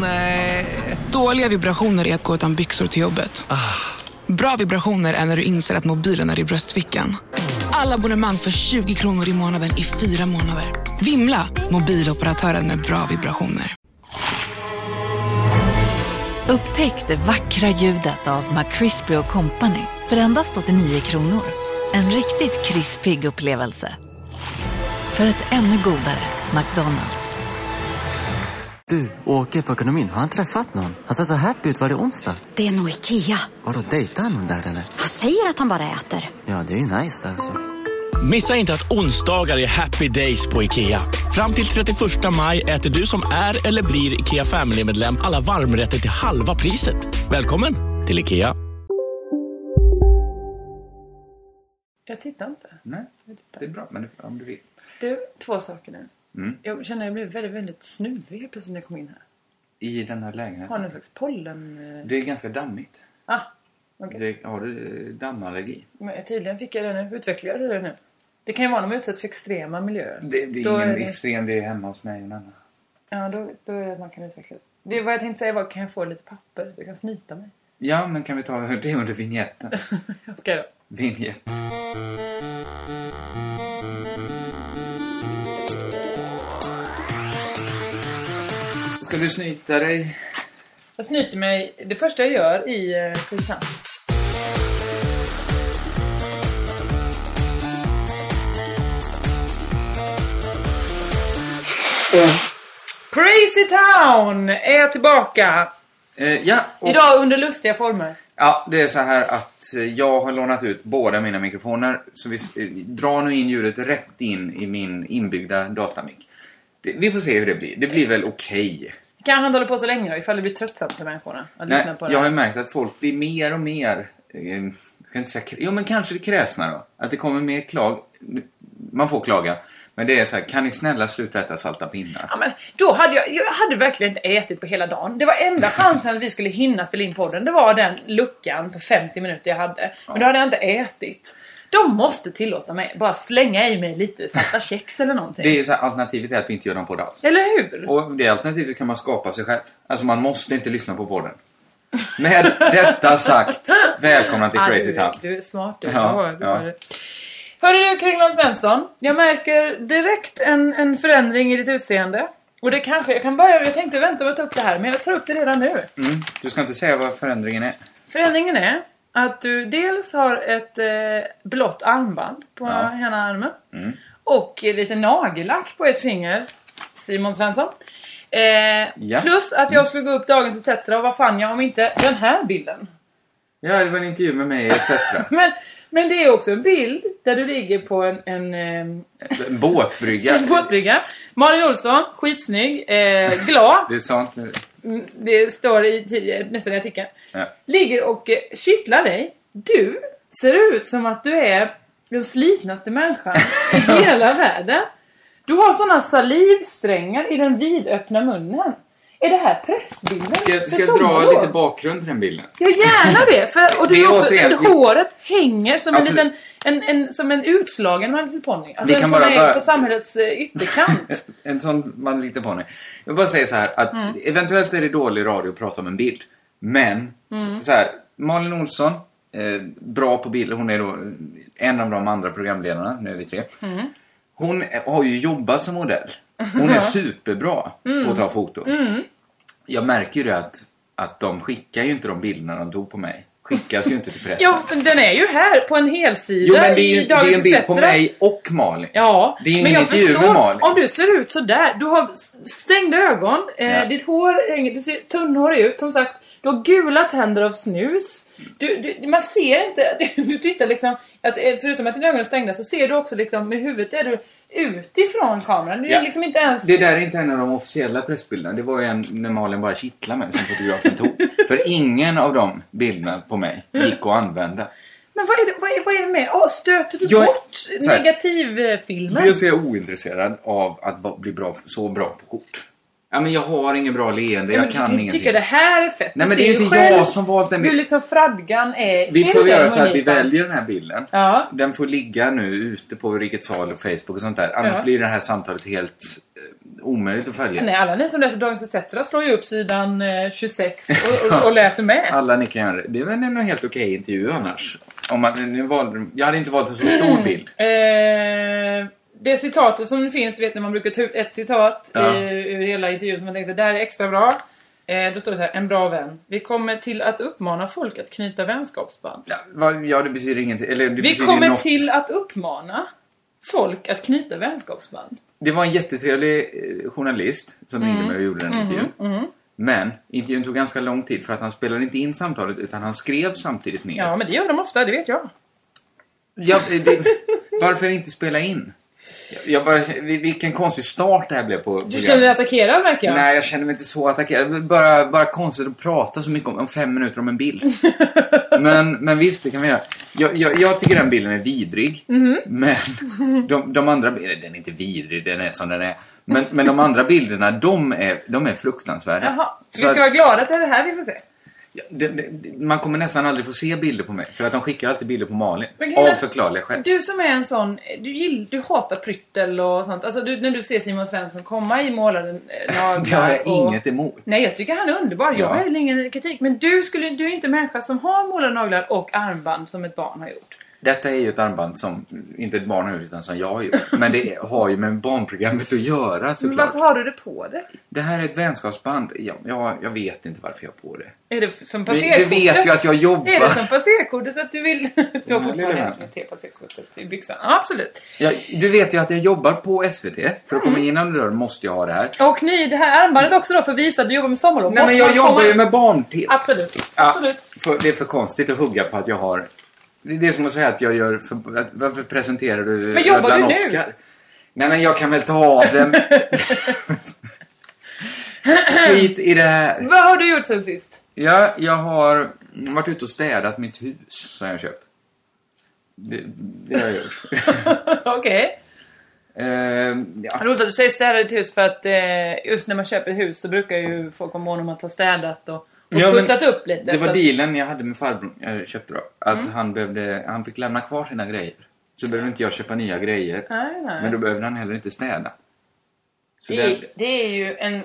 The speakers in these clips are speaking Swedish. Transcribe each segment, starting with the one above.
Nej. Dåliga vibrationer är att gå utan byxor till jobbet. Bra vibrationer är när du inser att mobilen är i bröstfickan. Alla abonnemang för 20 kronor i månaden i fyra månader. Vimla! Mobiloperatören med bra vibrationer. Upptäck det vackra ljudet av McCrispy Company för endast 89 kronor. En riktigt krispig upplevelse. För ett ännu godare McDonalds. Du, åker på ekonomin. Har han träffat någon? Han ser så happy ut. Var det onsdag? Det är nog Ikea. Har du dejtat någon där eller? Han säger att han bara äter. Ja, det är ju nice där alltså. Missa inte att onsdagar är happy days på IKEA. Fram till 31 maj äter du som är eller blir IKEA Family-medlem alla varmrätter till halva priset. Välkommen till IKEA. Jag tittar inte. Nej, det är bra. Men om du vill. Du, två saker nu. Mm. Jag känner att jag blev väldigt, väldigt snuvig plötsligt när jag kom in här. I den här Har lägenheten. någon slags pollen... eh, Det är ganska dammigt. Ah, okej. Det, har du eh, dammallergi? Men tydligen fick jag det nu. Utvecklar jag det nu? Det kan ju vara när man utsätts för extrema miljöer. Det blir Då ingen är det- extrem. Det är hemma hos mig och Nanna. Ja, då, då är det att man kan utveckla det. det. Vad jag tänkte säga var, kan jag få lite papper? Jag kan snyta mig. Ja, men kan vi ta det under vignetten? Okej då. Vignett. Ska du snyta dig? Jag snyter mig det första jag gör i eh, Kristianstad. Crazy Town är tillbaka! Eh, ja, och, Idag under lustiga former. ja, det är så här att eh, jag har lånat ut båda mina mikrofoner. Så vi eh, drar nu in ljudet rätt in i min inbyggda datamik. Det, vi får se hur det blir. Det blir väl okej. Kanske inte hålla på så länge då, ifall det blir tröttsamt för människorna att Nej, lyssna på det. jag har ju märkt att folk blir mer och mer... Eh, ska inte säga, jo, men kanske det kräsna då. Att det kommer mer klag. Man får klaga. Men det är så här, kan ni snälla sluta äta salta pinnar? Ja, men då hade jag, jag hade verkligen inte ätit på hela dagen. Det var enda chansen att vi skulle hinna spela in podden. Det var den luckan på 50 minuter jag hade. Men då hade jag inte ätit. De måste tillåta mig bara slänga i mig lite salta kex eller någonting. Det är ju så här, alternativet är att vi inte gör någon podd alls. Eller hur? Och det alternativet kan man skapa sig själv. Alltså man måste inte lyssna på podden. Med detta sagt, välkomna till Crazy du, Town. du är smart du. Ja, Ja, ja. Hörru du Kringland Svensson. Jag märker direkt en, en förändring i ditt utseende. Och det kanske, jag kan börja, jag tänkte vänta med att ta upp det här, men jag tar upp det redan nu. Mm. Du ska inte säga vad förändringen är. Förändringen är att du dels har ett eh, blått armband på Ja. ena armen. Mm. Och lite nagellack på ett finger. Simon Svensson. Eh, Ja. Plus att jag skulle gå upp Dagens ETC och vad fan jag om inte den här bilden. Ja, det var en intervju med mig etc. Men, men det är också en bild där du ligger på en, en, eh, En båtbrygga. en båtbrygga. Malin Olsson, skitsnygg, eh, glad. Det är sånt. Det står i tidigare, nästan i artikeln. Ja. Ligger och eh, kittlar dig. Du ser ut som att du är den slitnaste människan i hela världen. Du har såna salivsträngar i den vidöppna munnen. Är det här pressbilden? Ska, jag- ska jag dra lite bakgrund till den bilden? Ja, gärna det. För, och du Det också, återigen- det, håret hänger som en Absolut. liten, en, en, som en utslagen My Little Pony. Alltså en kan som bara- bara- på samhällets eh, ytterkant. En sån man på mig. Jag vill bara säga så här att Mm. eventuellt är det dålig radio att prata om en bild. Men, Mm. så här, Malin Olsson, eh, bra på bild. Hon är då en av de andra programledarna, nu är vi tre. Mm. Hon har ju jobbat som modell. Hon är superbra Mm. på att ta foton. Jag märker ju det att, att de skickar ju inte de bilderna de tog på mig. Skickas ju inte till pressen. Ja, men den är ju här på en helsida jo men det är ju det är en bild på mig och Malin. Ja, Det är ju men ingen jag intervju förstår med Malin. om du ser ut så där. Du har stängda ögon, eh, Ja. ditt hår hänger, du ser tunnhårig ut. Som sagt, du har gula tänder av snus. Du, du, man ser inte, du tittar liksom, att, eh, förutom att dina ögon är stängda så ser du också liksom med huvudet är du utifrån kameran. Du är Ja. liksom inte ens... Det där är inte en av de officiella pressbilderna. Det var en när Malin bara kittlade mig som fotografen tog. För ingen av de bilderna på mig gick att använda. Men vad är det, vad är, vad är det med? Åh, stöter du Jag bort negativfilmer? Dels är jag ointresserad av att bli bra, så bra på kort. Ja, men jag har ingen bra leende, Ja, jag du kan ingenting. tycka det här är fett. Nej, Du men det är inte jag som valt den Hur bilden. liksom fradgan är. Vi får du göra så att vi väljer den här bilden. Ja. Den får ligga nu ute på Rikets Sal och Facebook och sånt där. Annars Ja. blir det här samtalet helt eh, omöjligt att följa. Nej, alla ni som läser Dagens ETC slår ju upp sidan eh, 26 och, och, och läser med. Alla ni kan göra det. Det är väl en helt okej intervju annars. Om man, nu valde, jag hade inte valt en så stor bild. Eh, det citatet som finns, du vet när man brukar ta ut ett citat Ja. i, ur hela intervjun som man tänker det här är extra bra. Eh, då står det så här, en bra vän. Vi kommer till att uppmana folk att knyta vänskapsband. Ja, vad, ja det betyder ingenting. Eller det Vi betyder kommer något. till att uppmana folk att knyta vänskapsband. Det var en jättetrevlig eh, journalist som ringde Mm. mig och gjorde den intervjun. Men intervjun tog ganska lång tid för att han spelade inte in samtalet utan han skrev samtidigt ner. Ja, men det gör de ofta, det vet jag. Ja, det, varför inte spela in? Jag, bara, vilken konstig start det här blev på Du känner dig attackerad verkar jag. Nej, jag känner mig inte så attackerad. Bara, bara konstigt att prata så mycket om, om fem minuter om en bild. men, men visst, det kan vi göra. Jag, jag, jag tycker den bilden är vidrig. Mhm. Men de, de andra bilderna, den är inte vidrig, den är som den är. Men, men de andra bilderna, de är, de är fruktansvärda. Jaha. Vi ska vara glada att det är det här vi får se. Det, det, man kommer nästan aldrig få se bilder på mig. För att de skickar alltid bilder på Malin. Av förklarliga skäl. Du som är en sån, du, gill, du hatar pryttel och sånt. Alltså du, när du ser Simon Svensson komma i målade eh, naglar Det har jag och... inget emot. Nej, jag tycker han är underbar. Jag Ja. har ingen kritik. Men du, skulle, du är inte en människa som har målade naglar och armband som ett barn har gjort. Detta är ju ett armband som inte ett barn har gjort utan som jag har gjort. Men det har ju med barnprogrammet att göra Men såklart. varför har du det på dig? Det här är ett vänskapsband. Ja, ja, jag vet inte varför jag har på det. Är det som passerkortet? du vet ju att jag jobbar. Är det som passerkortet att du vill... Du har Ja, fortfarande det. SVT passerkortet i byxan. Ja, absolut. Ja, du vet ju att jag jobbar på SVT. För att komma in genom dörren måste jag ha det här. Och ni, det här armbandet också då för att visa att du jobbar med sommarlov. Nej, men jag jobbar ju med barn-TV. Absolut. Ja, Absolut. för, det är för konstigt att hugga på att jag har... Det är det som att säga att jag gör... För, att, varför presenterar du Men jobbar du nu? Oscar? Nej, men jag kan väl ta av den. Skit i det här. Vad har du gjort sen sist? Ja, jag har varit ute och städat mitt hus som jag köpt. Det, det har jag gjort. Okej. Ehm, ja. Roligt att du säger städa ditt hus för att eh, just när man köper hus så brukar ju folk vara måna om att ha städat och, och Ja, putsat upp lite. Det så var att- dealen jag hade med farbrorn jag köpte då. Att Mm. han, behövde, han fick lämna kvar sina grejer. Så behövde inte jag köpa nya grejer. Nej, nej. Men då behövde han heller inte städa. Så det, det, är, det är ju en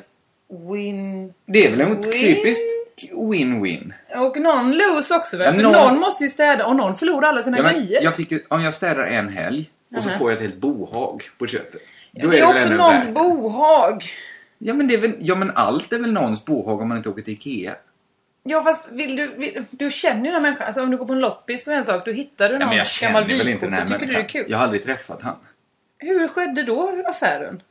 win... det är väl en Win. typiskt win-win. Och någon lose också väl? Ja, För någon- någon... måste ju städa och någon förlorar alla sina Ja, men grejer. jag fick ju, om jag städar en helg och så Mhm. får jag ett helt bohag på köpet. Då det är väl också någons bohag. Ja men, det är väl, ja men allt är väl någons bohag om man inte åker till Ikea. Ja fast vill du, vill, du känner ju den här människan. Alltså om du går på en loppis och en sak, då hittar du Ja, någon men jag gammal känner väl inte den här tycker du det är människan. kul. Jag har aldrig träffat han. Hur skedde då affären?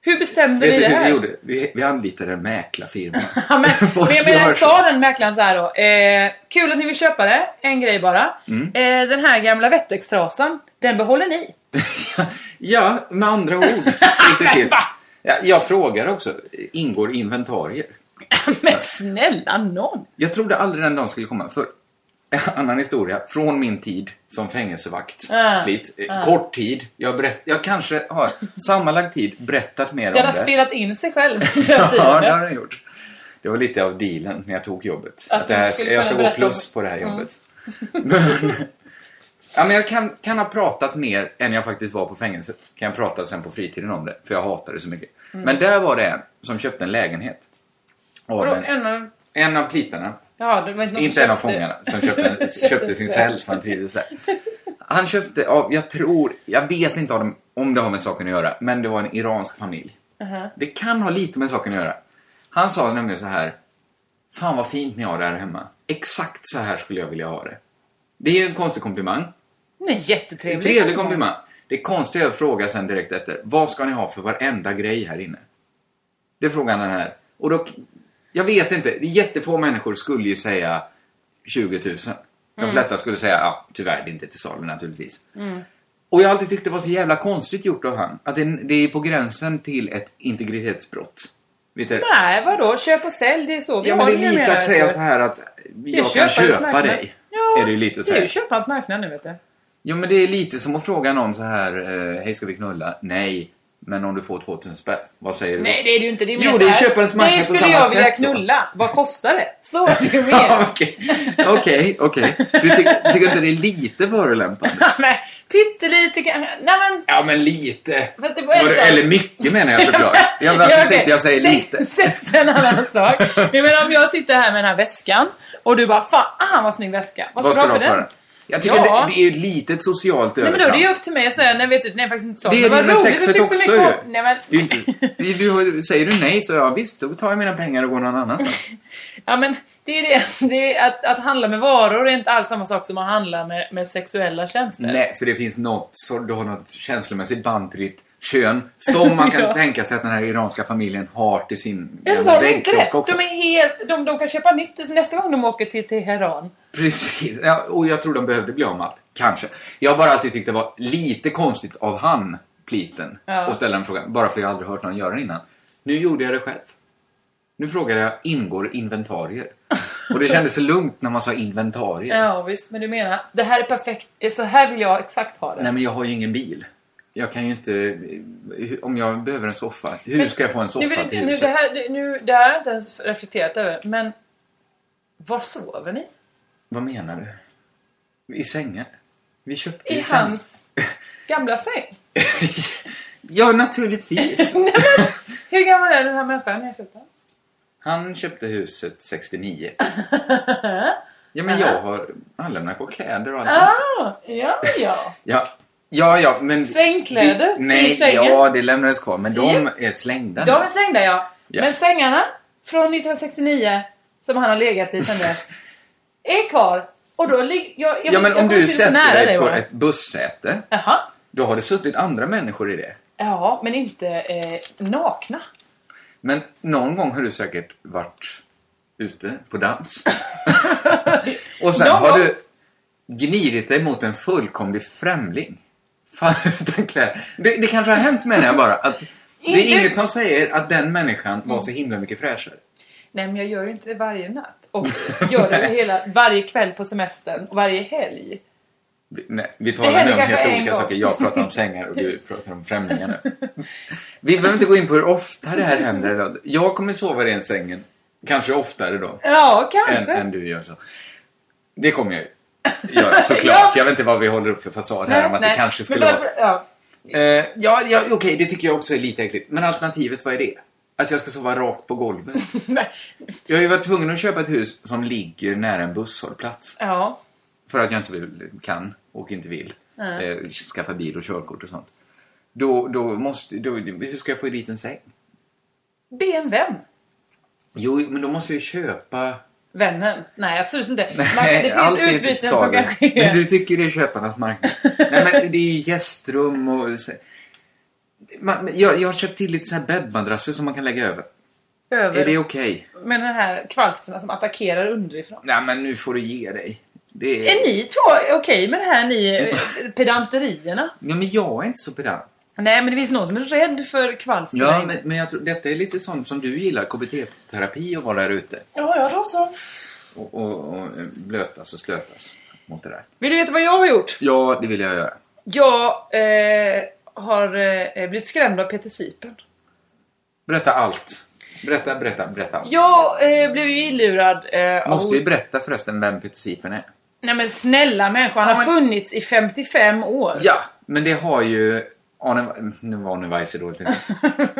Hur bestämde Vet ni det hur vi här? gjorde? Vi, vi anlitade en mäklarfirma. Ja, men, men så. sa den mäklaren så här då. Eh, kul att ni vill köpa det. En grej bara. Mm. Eh, den här gamla Wettex-trasan, den behåller ni. ja, med andra ord. Ja, jag frågar också, ingår inventarier? Men snälla någon! Jag trodde aldrig den dagen skulle komma. För annan historia, från min tid som fängelsevakt. Ah, Lite, eh, Kort tid. Jag, berätt, jag kanske har sammanlagt tid berättat mer Den om har det. spelat in sig själv. Ja, det har den gjort. Det var lite av dealen när jag tog jobbet. Att Att det här, jag ska gå plus på det här jobbet. Men, ja, men jag kan, kan ha pratat mer än jag faktiskt var på fängelset. Kan jag prata sen på fritiden om det, för jag hatar det så mycket. Men där var det en som köpte en lägenhet. Vadå, en, av... en av plitarna. Ja, det var inte Inte en av fångarna som köpte, köpte sin cell för han trivdes där. Han köpte av, jag tror, jag vet inte om, om det har med saken att göra, men det var en iransk familj. Det kan ha lite med saken att göra. Han sa nämligen så här. Fan vad fint ni har det här hemma. Exakt så här skulle jag vilja ha det. Det är ju en konstig komplimang. Nej, En jättetrevlig. trevlig komplimang. Det konstiga är att fråga sen direkt efter. Vad ska ni ha för varenda grej här inne? Det frågar han här. Och då... Jag vet inte. Jättefå människor skulle ju säga 20 000. De flesta skulle säga, ja, tyvärr, det är inte till salu naturligtvis. Och jag har alltid tyckt det var så jävla konstigt gjort av han. Att det, det är på gränsen till ett integritetsbrott. Vet du? Nej, vadå? Köp och sälj, det är så vi Ja, men det är lite att säga så här att jag kan köpa dig. Ja, är det lite att Det är ju säga. köparens marknad nu, vet du. Jo, men det är lite som att fråga någon så här, eh, hej ska vi knulla? Nej. Men om du får 2000 spänn, vad säger du? Nej det är det ju inte. Det är Jo, det är köparens marknad Det på skulle samma jag vilja sätt då. knulla. Vad kostar det? Så är det mer. Okej, okej, okej. Du ty tycker inte det är lite förolämpande? men pyttelite kanske. Nej men. Ja, men lite. Det det- sak. Eller mycket menar jag såklart. Ja, varför Ja, okej. sitter jag och säger lite? Sen en annan sak. Jag menar om jag sitter här med den här väskan och du bara fan vad snygg väska. Vad ska, Vad ska du ha för den? för? Jag tycker Ja. det, det är ju ett litet socialt Nej men då är det övertramp. ju upp till mig att säga nej vet du, nej faktiskt inte så. Det är det med sexet du också ju. Nej men. Är ju inte, du, du, säger du nej så ja visst, då tar jag mina pengar och går någon annanstans. Ja men det är det. det är att, att handla med varor är inte alls samma sak som att handla med, med sexuella tjänster. nej, för det finns något, så du har något känslomässigt band till ditt kön som man kan Ja. tänka sig att den här iranska familjen har till sin väggklocka också. De är helt... De, de kan köpa nytt nästa gång de åker till Teheran. Precis, ja, och jag tror de behövde bli av med allt. Kanske. Jag har bara alltid tyckt det var lite konstigt av han, pliten, Ja. att ställa den frågan. Bara för jag aldrig hört någon göra det innan. Nu gjorde jag det själv. Nu frågade jag, ingår inventarier? Och det kändes så lugnt när man sa inventarier. Ja visst, men du menar att det här är perfekt. Så här vill jag exakt ha det. Nej, men jag har ju ingen bil. Jag kan ju inte... Om jag behöver en soffa, hur ska jag få en nu, soffa vill, till nu, huset? det, här, nu, det här har jag inte ens reflekterat över. Men var sover ni? Vad menar du? I sängar? Vi köpte I säng. hans gamla säng? Ja, naturligtvis. Hur gammal är den här människan när jag köpte den? Han köpte huset 69. Ja, men jag har... Han lämnar på kläder och allt. Ah, ja, ja. Ja, ja, ja, men... Sängkläder Nej, i sängen? ja, det lämnades kvar. Men de Ja. är slängda De är slängda ja. Ja. Men sängarna från 1969 som han har legat i sedan dess är kvar. Och då. Jag, jag, Ja, men jag om du sätter dig på bara. ett bussäte, Jaha. då har det suttit andra människor i det. Ja, men inte eh, nakna. Men någon gång har du säkert varit ute på dans. och sen Någon har du gnidit dig mot en fullkomlig främling. Fan, utan kläder. Det, det kanske har hänt menar jag bara. Att det är inget som säger att den människan var så himla mycket fräschare. Nej, men jag gör inte det varje natt. Och gör det hela, varje kväll på semestern och varje helg. Vi- Nej, vi talar nu om kanske helt en olika gång. saker. Jag pratar om sängar och du pratar om främlingar nu. Vi behöver inte gå in på hur ofta det här händer. Jag kommer sova i den sängen. Kanske oftare då. Ja, kanske. Än, än du gör så. Det kommer jag ju göra såklart. Ja. Jag vet inte vad vi håller upp för fasad här om att det kanske skulle vara så. Ja. Eh, ja, ja okej, det tycker jag också är lite äckligt. Men alternativet, vad är det? Att jag ska sova rakt på golvet? Nej. Jag har ju varit tvungen att köpa ett hus som ligger nära en busshållplats. ja. För att jag inte vill, kan och inte vill eh, skaffa bil och körkort och sånt. Då, då måste... Då, hur ska jag få dit en säng? Be en vän. Jo, men då måste jag ju köpa... Vännen? Nej, absolut inte. Man, Nej, det finns är utbyten som kan ske. Men du tycker det är köparnas marknad. Nej, men det är ju gästrum och... Man, jag, jag har köpt till lite så här bäddmadrasser som man kan lägga över. Över Är det okej? med den här kvalsterna som attackerar underifrån. Nej, men nu får du ge dig. Det Är ni två okej med det här, ni eh, pedanterierna? Ja, men jag är inte så pedant. Nej, men det finns någon som är rädd för kvalster. Ja, men, men jag tror detta är lite sånt som du gillar, KBT-terapi och vara där ute. ja, ja, då så. Och, och, och blötas och stötas mot det där. Vill du veta vad jag har gjort? Ja, det vill jag göra. Jag eh, har eh, blivit skrämd av Peter Sipen. Berätta allt. Berätta, berätta, berätta allt. Jag eh, blev ju illurad eh, Måste vi berätta förresten vem Peter Sipen är? Nej men snälla människa, han har Ja, men- funnits i 55 år. Ja, men det har ju Arne, nu var Arne Weise dåligt.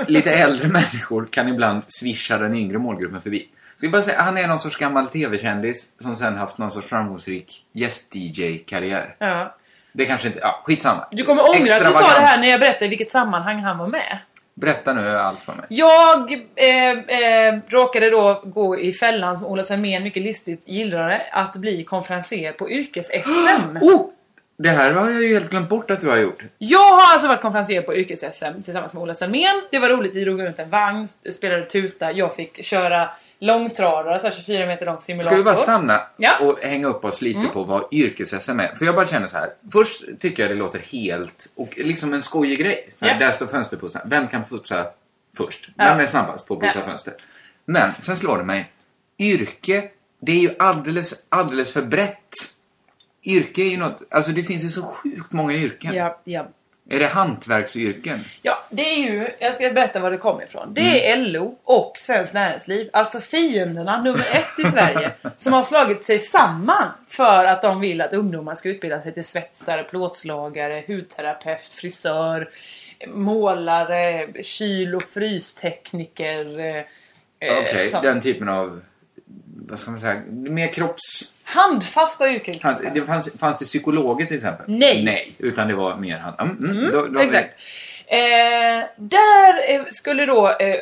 Lite äldre människor kan ibland swisha den yngre målgruppen förbi. Ska bara säga, han är någon sorts gammal tv-kändis som sen haft någon sorts framgångsrik gäst-DJ-karriär. Ja. Det kanske inte, ja skitsamma. Du kommer ångra att du sa det här när jag berättade i vilket sammanhang han var med. Berätta nu allt för mig. Jag eh, eh, råkade då gå i fällan som Ola Selmén mycket listigt gillrade att bli konferencier på yrkes-SM. Oh! Det här har jag ju helt glömt bort att du har gjort. Jag har alltså varit konferencier på yrkes-SM tillsammans med Ola Selmén. Det var roligt, vi drog runt en vagn, spelade tuta, jag fick köra långtradare, alltså 24 meter lång simulator. Ska vi bara stanna Ja. Mm. och hänga upp oss lite på vad yrkes-SM är? För jag bara känner så här. Först tycker jag det låter helt, och liksom en skojig grej. Så här, Ja. Där står fönsterputsaren. Vem kan putsa först? Ja. Vem är snabbast på att putsa fönster? Men sen slår det mig. Yrke, det är ju alldeles, alldeles för brett. Yrke är ju något, alltså det finns ju så sjukt många yrken. Ja, ja. Är det hantverksyrken? Ja, det är ju, jag ska berätta var det kommer ifrån. Det är LO och Svenskt Näringsliv, alltså fienderna nummer ett i Sverige, som har slagit sig samman för att de vill att ungdomar ska utbilda sig till svetsare, plåtslagare, hudterapeut, frisör, målare, kyl och frystekniker. eh, eh, Okej, sånt. den typen av... Vad ska man säga? Mer kropps... Handfasta yrken. Han- Det fanns, fanns det psykologer till exempel? Nej. Nej, utan det var mer hand... Mm, mm, då, då, Exakt. Eh, där eh, skulle då eh,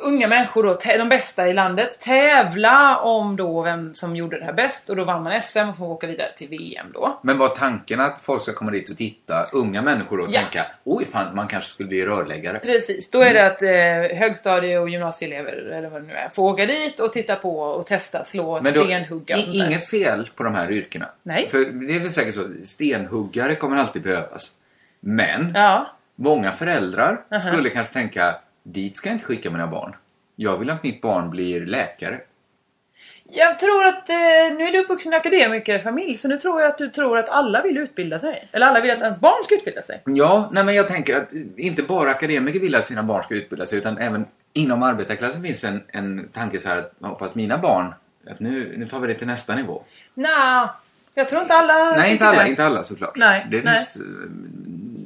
unga människor, då, de bästa i landet, tävla om då vem som gjorde det här bäst. Och då vann man SM och får åka vidare till VM då. Men var tanken att folk ska komma dit och titta, unga människor då, och Ja. tänka oj fan, man kanske skulle bli rörläggare. Precis, då är det att eh, högstadie och gymnasieelever, eller vad det nu är, får åka dit och titta på och testa slå, Men då, stenhugga och sånt där. inget fel på de här yrkena. Nej. För det är väl säkert så, stenhuggare kommer alltid behövas. Men Ja, många föräldrar Aha. skulle kanske tänka, dit ska jag inte skicka mina barn. Jag vill att mitt barn blir läkare. jag tror att eh, nu är du uppvuxen i en akademikerfamilj så nu tror jag att du tror att alla vill utbilda sig. Eller alla vill att ens barn ska utbilda sig. Ja, nej men jag tänker att inte bara akademiker vill att sina barn ska utbilda sig utan även inom arbetarklassen finns en, en tanke så här att jag hoppas mina barn, att nu, nu tar vi det till nästa nivå. Nja, jag tror inte alla Nej, inte alla, det. inte alla såklart. Nej, det nej. finns... eh,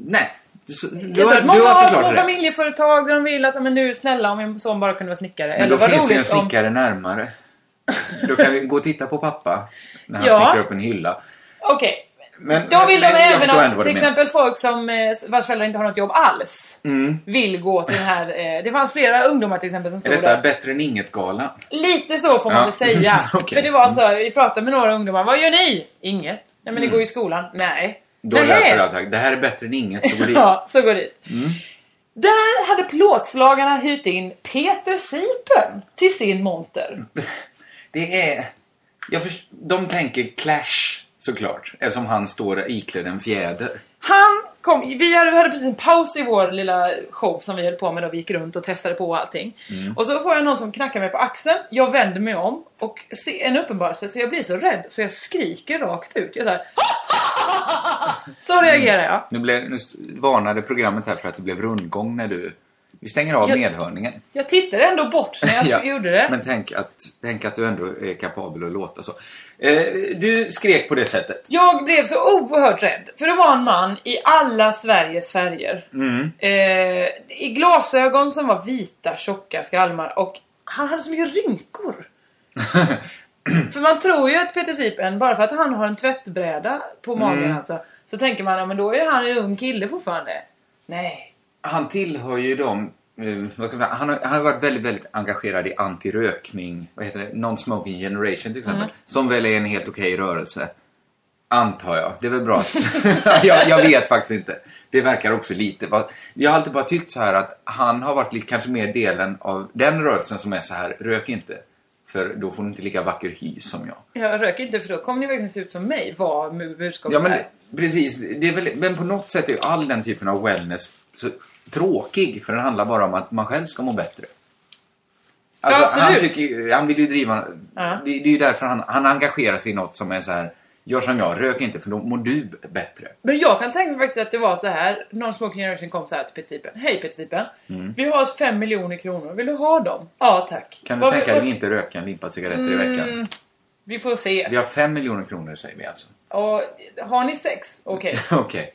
Nej. Du, Jag tror att du många har har små rätt. familjeföretag där de vill att men nu snälla om min son bara kunde vara snickare. Men Eller då finns det en roligt om... snickare närmare. Då kan vi gå och titta på pappa när han Ja. snickrar upp en hylla. Okej. Men, Då vill men de även att till exempel folk som eh, vars föräldrar inte har något jobb alls Mm. vill gå till den här... Eh, det fanns flera ungdomar till exempel som Är stod detta där. bättre än inget-gala? Lite så får man Ja. väl säga. Okej. För det var så, vi pratade med några ungdomar. Vad gör ni? Inget. Nej men ni går ju i skolan. Nej. Mm. Då är det här är bättre än inget, så gå dit. Ja, så går dit. Mm. Där hade plåtslagarna hyrt in Peter Sipen till sin monter. Det är... Jag först... De tänker Clash, såklart. Eftersom han står iklädd en fjäder. Han kom, vi hade, precis en paus i vår lilla show som vi höll på med då vi gick runt och testade på allting. Mm. Och så får jag någon som knackar mig på axeln, jag vänder mig om och ser en uppenbarelse så jag blir så rädd så jag skriker rakt ut. Jag så, här, så reagerar jag. Nu, blev, nu varnade programmet här för att det blev rundgång när du... Vi stänger av Jag- medhörningen. Jag tittade ändå bort när jag Ja, gjorde det. Men tänk att, tänk att du ändå är kapabel att låta så. Eh, du skrek på det sättet. Jag blev så oerhört rädd. För det var en man i alla Sveriges färger. Mm. Eh, I glasögon som var vita, tjocka skalmar och han hade så mycket rynkor. för man tror ju att Peter Sipen, bara för att han har en tvättbräda på magen Mm. alltså, så tänker man ja men då är han en ung kille fortfarande. Nej. Han tillhör ju dem... eh, Han har, han har varit väldigt, väldigt engagerad i antirökning. Vad heter det? Non-smoking generation till exempel. Mm. Som väl är en helt okej rörelse. Antar jag. Det är väl bra att... jag, jag vet faktiskt inte. Det verkar också lite... Jag har alltid bara tyckt så här att han har varit lite kanske mer delen av den rörelsen som är så här, rök inte. För då får du inte lika vacker hy som jag. Jag röker inte för då kommer ni verkligen se ut som mig. Vad budskapet Ja men är. precis, det är väl, men på något sätt är all den typen av wellness så tråkig för den handlar bara om att man själv ska må bättre. Alltså, Ja, han, tycker, han vill ju driva... Ja. Det, det är ju därför han, han engagerar sig i något som är så här. Gör som jag, rök inte för då mår du bättre. Men jag kan tänka mig faktiskt att det var så här. Någon smoking generation kom så här till Petsipen. Hej Petsipen. Vi har 5 miljoner kronor. Vill du ha dem? Ja tack. Kan du Vad- tänka dig inte röka en limpa cigaretter i veckan? Mm, Vi får se. Vi har fem miljoner kronor säger vi alltså. Och, har ni sex? Okej. Okej.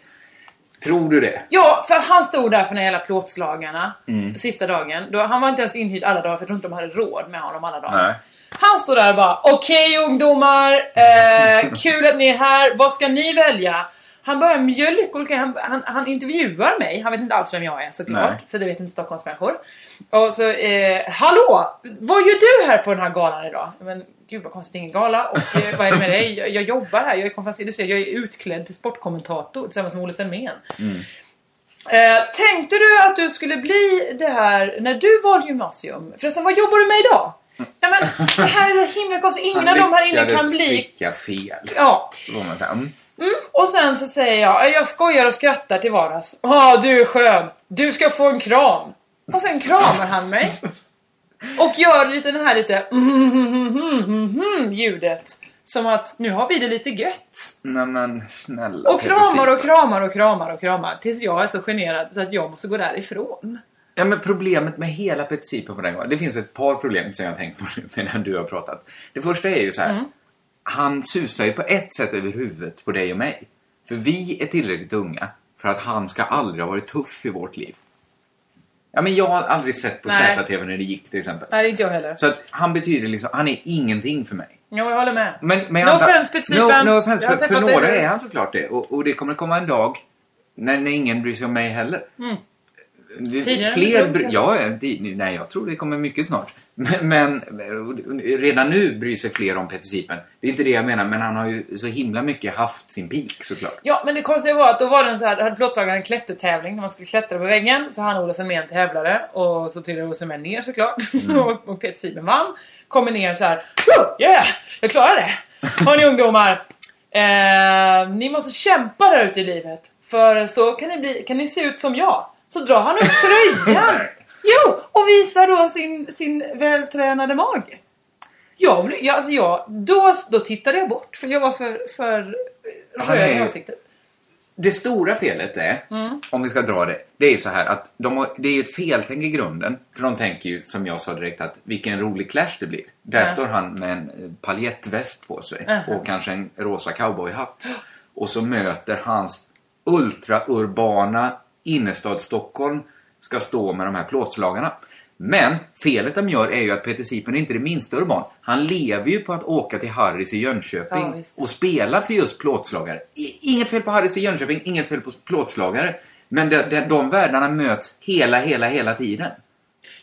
Tror du det? Ja, för han stod där för den hela plåtslagarna Mm. sista dagen. Då, han var inte ens inhyrd alla dagar för jag tror inte de hade råd med honom alla dagar. Nej. Han står där och bara Okej ungdomar, eh, kul att ni är här. Vad ska ni välja? Han börjar mjölka han, han, han intervjuar mig. Han vet inte alls vem jag är såklart. Nej. För det vet inte Stockholmsmänniskor. Och så, eh, hallå! Vad gör du här på den här galan idag? Men gud vad konstigt, ingen gala. Och eh, vad är det med dig? Jag, jag jobbar här, jag är konferencier. Du ser, jag är utklädd till sportkommentator tillsammans med Olle Selmén. Eh, tänkte du att du skulle bli det här när du valde gymnasium? Förresten, vad jobbar du med idag? Nej men det här är så himla konstigt. Ingen av dem här inne kan bli... pricka fel. Ja. Mm. Mm. Och sen så säger jag, jag skojar och skrattar till vardags. Ja, du är skön. Du ska få en kram. Och sen kramar han mig. Och gör lite den här lite ljudet. Som att nu har vi det lite gött. Nej men snälla Och kramar och kramar och kramar och kramar. Tills jag är så generad så att jag måste gå därifrån. Ja men problemet med hela principen på den gången. Det finns ett par problem som jag har tänkt på nu medan du har pratat. Det första är ju så här. Mm. Han susar ju på ett sätt över huvudet på dig och mig. För vi är tillräckligt unga för att han ska aldrig ha varit tuff i vårt liv. Ja men jag har aldrig sett på Nej. ZTV när det gick till exempel. Nej, inte jag heller. Så att han betyder liksom, han är ingenting för mig. Jo, jag håller med. Men, men No offense, Petzipan. No, no offense, för, för några är han såklart det. Och, och det kommer komma en dag när, när ingen bryr sig om mig heller. Det- Tidigare Fler bry- ja, ja, det- nej, jag tror det kommer mycket snart. Men, men redan nu bryr sig fler om Peter Sipen. Det är inte det jag menar, men han har ju så himla mycket haft sin peak såklart. Ja, men det konstiga var att då var det en så här, hade plåtslagaren en klättertävling när man skulle klättra på väggen. Så han och Ola Selmén tävlade och så trillade Ola Selmén ner såklart. och, och Peter Sieben vann. Kommer ner så här. "Woo, Yeah! Jag klarar det! Hörni ungdomar! Eh, ni måste kämpa där ute i livet. För så kan ni, bli, kan ni se ut som jag. Så drar han upp tröjan. Jo! Och visar då sin, sin vältränade mage. Jag, jag, alltså jag, då, då tittade jag bort för jag var för, för röd i ansiktet. Det stora felet är, Mm. om vi ska dra det, det är så här att de har, det är ju ett feltänk i grunden. För de tänker ju, som jag sa direkt, att vilken rolig clash det blir. Där Ja. står han med en eh, paljettväst på sig Aha. och kanske en rosa cowboyhatt. Och så möter hans ultraurbana innerstad Stockholm ska stå med de här plåtslagarna. Men felet de gör är ju att Peter Sipen är inte det minsta urban. Han lever ju på att åka till Harris i Jönköping Ja, och spela för just plåtslagare. Inget fel på Harris i Jönköping, inget fel på plåtslagare. Men de, de, de världarna möts hela, hela, hela tiden.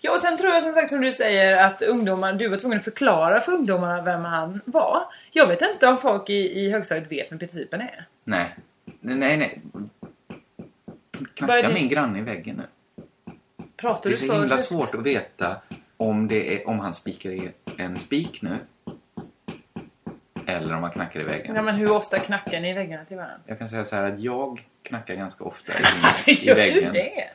Ja, och sen tror jag som sagt som du säger att ungdomar, du var tvungen att förklara för ungdomarna vem han var. Jag vet inte om folk i, i högstadiet vet vem Peter Sipen är. Nej. Nej, nej. Knackar min granne i väggen nu. Pratar Det är så himla svårt att veta om, det är, om han spikar i en spik nu. Eller om han knackar i väggen. Ja, men hur ofta knackar ni i väggarna till varandra? Jag kan säga så här att jag knackar ganska ofta i, i gör väggen. du det?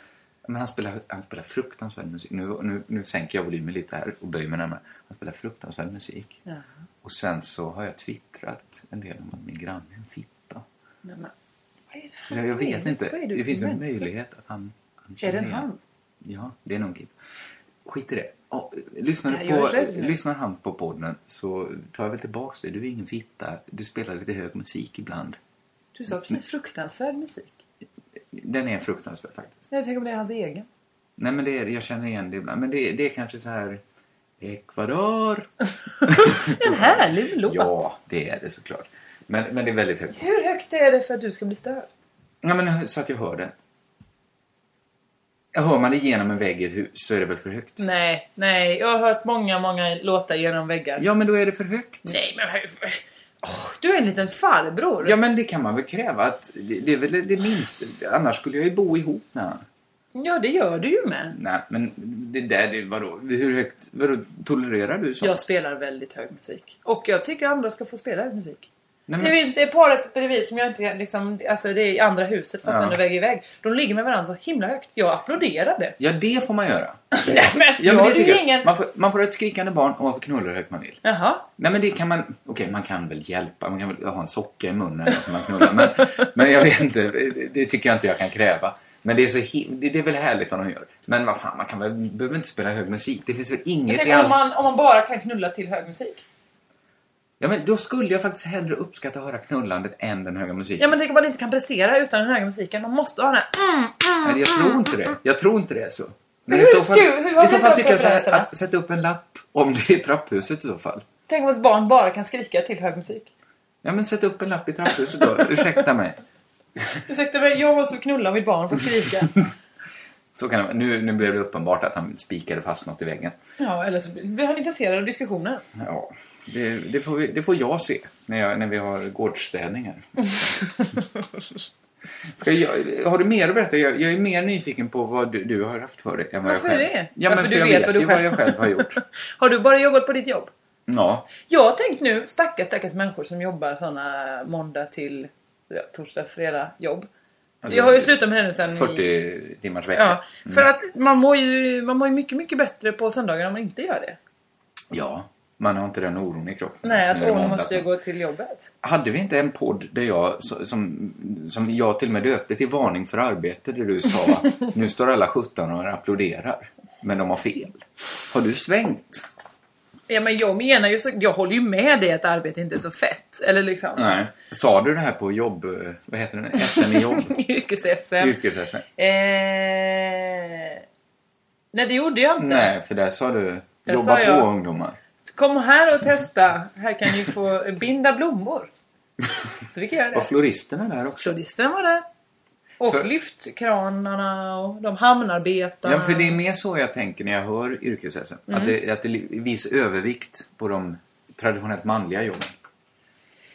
Men han spelar, han spelar fruktansvärd musik. Nu, nu, nu sänker jag volymen lite här och böjer mig närmare. Han spelar fruktansvärd musik. Jaha. Och sen så har jag twittrat en del om att min granne är en fitta. Nej, men, vad är det Så här? jag vet inte. Det finns en möjlighet att han, han Är det en han? Ja, det är nog kille. Skit i det. Ja, lyssnar, du på, lyssnar han på podden så tar jag väl tillbaks det. Du är ingen fitta. Du spelar lite hög musik ibland. Du sa precis fruktansvärd musik. Den är fruktansvärd faktiskt. Jag tänker om det är hans egen. Nej men det är, jag känner igen det ibland. Men det, det är kanske så här... Ecuador. En härlig låt. Ja, det är det såklart. Men, men det är väldigt högt. Hur högt är det för att du ska bli störd? Ja, men så att jag hör det. Hör man det genom en vägg i ett hus så är det väl för högt? Nej, nej. Jag har hört många, många låtar genom väggar. Ja, men då är det för högt. Nej, men... Åh, du är en liten farbror. Ja, men det kan man väl kräva att... Det, det är väl det minsta. Annars skulle jag ju bo ihop med honom. Ja, det gör du ju med. Nej, men det där, det, vadå? Hur högt, vadå, tolererar du så? Jag spelar väldigt hög musik. Och jag tycker andra ska få spela hög musik. Nej, Det men, finns det är paret bredvid som jag inte liksom, alltså det är i andra huset fast Ja. ändå vägg i vägg. De ligger med varandra så himla högt. Jag applåderade. ja, det får man göra. Nej men, Ja, jag men det tycker jag. ingen... Man, får, man får ha ett skrikande barn och man får knulla hur högt man vill. Jaha. Nej men det kan man, okej man kan väl hjälpa, man kan väl ha en socka i munnen när man knullar. Men, men jag vet inte, det tycker jag inte jag kan kräva. Men det är, så det, det är väl härligt om de gör. Men vad fan, man kan väl, behöver inte spela hög musik. Det finns väl Jag inget i tänker om alls... man, om man bara kan knulla till hög musik. Ja men då skulle jag faktiskt hellre uppskatta att höra knullandet än den höga musiken. Ja men tänk om man inte kan prestera utan den höga musiken. Man måste ha den här... Mm, mm, Nej, jag tror inte det. Jag tror inte det är så. Men hur- i så fall, gud, hur i så fall tycker jag så här, att sätta upp en lapp om det är trapphuset i så fall. Tänk om ens barn bara kan skrika till hög musik. Ja men sätt upp en lapp i trapphuset då, ursäkta mig. Ursäkta mig, jag måste knulla mitt barn för att skrika. Så kan nu, nu blev det uppenbart att han spikade fast något i väggen. ja, eller så blir han intresserad av diskussionen. Ja, det, det, får, vi, det får jag se när, jag, när vi har gårdsstädning här. Ska jag, har du mer att berätta? Jag, jag är mer nyfiken på vad du, du har haft för dig än vad Varför jag själv. det? Ja, Varför men du för jag vet vet vad du vad jag själv har gjort. Har du bara jobbat på ditt jobb? Ja, Jag har tänkt nu, stackars stackars människor som jobbar såna måndag till ja, torsdag, fredag jobb. Alltså, jag har ju slutat med nu sen i... 40 timmars vecka. Ja, för att man mår, ju, man mår ju mycket, mycket bättre på söndagar om man inte gör det. Ja, Man har inte den oron i kroppen. Nej, att måndag. måste jag gå till jobbet. Hade vi inte en podd där jag, som, som jag till och med döpte till Varning för arbete, där du sa nu står alla 17 och applåderar. Men de har fel. Har du svängt? Ja, men jag menar ju så, jag håller ju med dig att arbete inte är så fett. Eller liksom. Nej. Sa du det här på jobb... eh, Vad heter det? SM i jobb? Yrkes-SM. Yrkes-SM? Eh... Nej, det gjorde jag inte. Nej, för där sa du Där jobba sa på jag- ungdomar. Kom här och testa. Här kan ni få binda blommor. Så vi kan göra Var det. floristerna där också? Floristerna var där. Och För- lyftkranarna och de hamnarbetarna. Ja, för det är mer så jag tänker när jag hör yrkes-SM. Mm. Att, det, att det är viss övervikt på de traditionellt manliga jobben.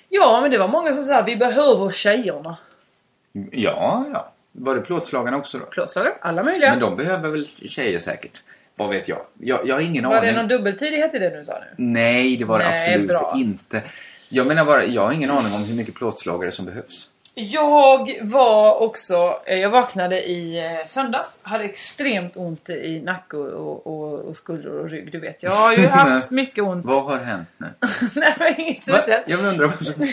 Ja, men det var många som sa vi behöver tjejerna. Ja, ja. Var det plåtslagarna också då? Plåtslagare, alla möjliga. Men de behöver väl tjejer säkert? Vad vet jag? Jag, jag har ingen var aning. det någon dubbeltydighet i det du sa nu? Nej, det var det Nej, absolut bra. inte. Jag menar bara, jag har ingen aning om hur mycket plåtslagare som behövs. Jag var också, eh, jag vaknade i eh, söndags, hade extremt ont i nacke och, och, och skulder och rygg, du vet. Jag har ju haft mycket ont. Vad har hänt nu? Nej inget speciellt. Jag undrar vad som...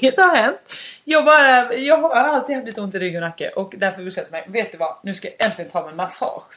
Inget har hänt. Jag, bara, jag har alltid haft lite ont i rygg och nacke och därför beslöt jag mig, vet du vad? Nu ska jag äntligen ta mig en massage.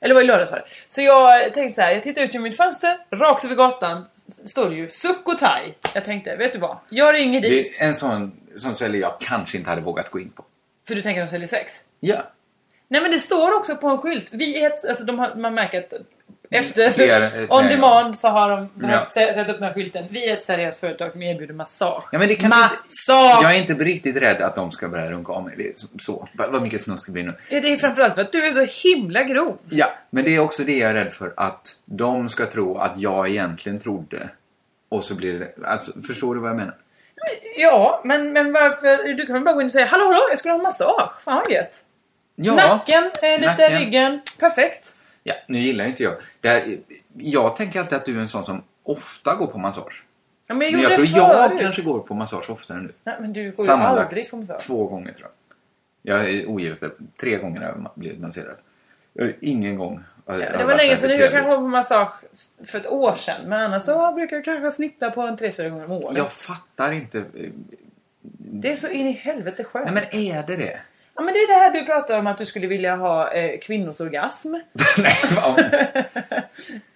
Eller var i lördags var det. Så jag tänkte så här, jag tittar ut genom mitt fönster, rakt över gatan står det ju Sukhothai. Jag tänkte, vet du vad? Jag ringer Det dit. är en sån, sån ställe jag kanske inte hade vågat gå in på. För du tänker att de säljer sex? Ja. Nej men det står också på en skylt. Vi är ett, alltså de har, man märker att efter Fler- on demand så har de behövt Ja. sä- sätta upp den här skylten. Vi är ett seriöst företag som erbjuder massage. Ja, men det inte, massage! jag är inte riktigt rädd att de ska börja runka av mig. Så- så. Va- Vad mycket snusk det blir nu. Ja, Det är framförallt för att du är så himla grov. Ja, men det är också det jag är rädd för. Att de ska tro att jag egentligen trodde. Och så blir det... Alltså, förstår du vad jag menar? Ja, men, men varför? Du kan väl bara gå in och säga Hallå hallå, jag skulle ha en massage. Fan vad gött. Ja. Nacken, eh, lite Nacken. ryggen. Perfekt. Ja, nu gillar inte jag. Det här, jag tänker alltid att du är en sån som ofta går på massage. Ja, men jag Men jag tror det jag förut. kanske går på massage oftare nu. Nej, men du går ju Sammanlagt aldrig på massage. två gånger tror jag. Jag är ogift. Tre gånger har jag blivit masserad. Ingen gång. har- har Det var länge sedan jag kanske var på massage för ett år sedan. Men annars så brukar jag kanske snitta på en tre fyra gånger om året. Jag fattar inte. eh, Det är så in i helvete skönt. Nej men är det det? Ja men det är det här du pratar om att du skulle vilja ha eh, kvinnors orgasm. Nej,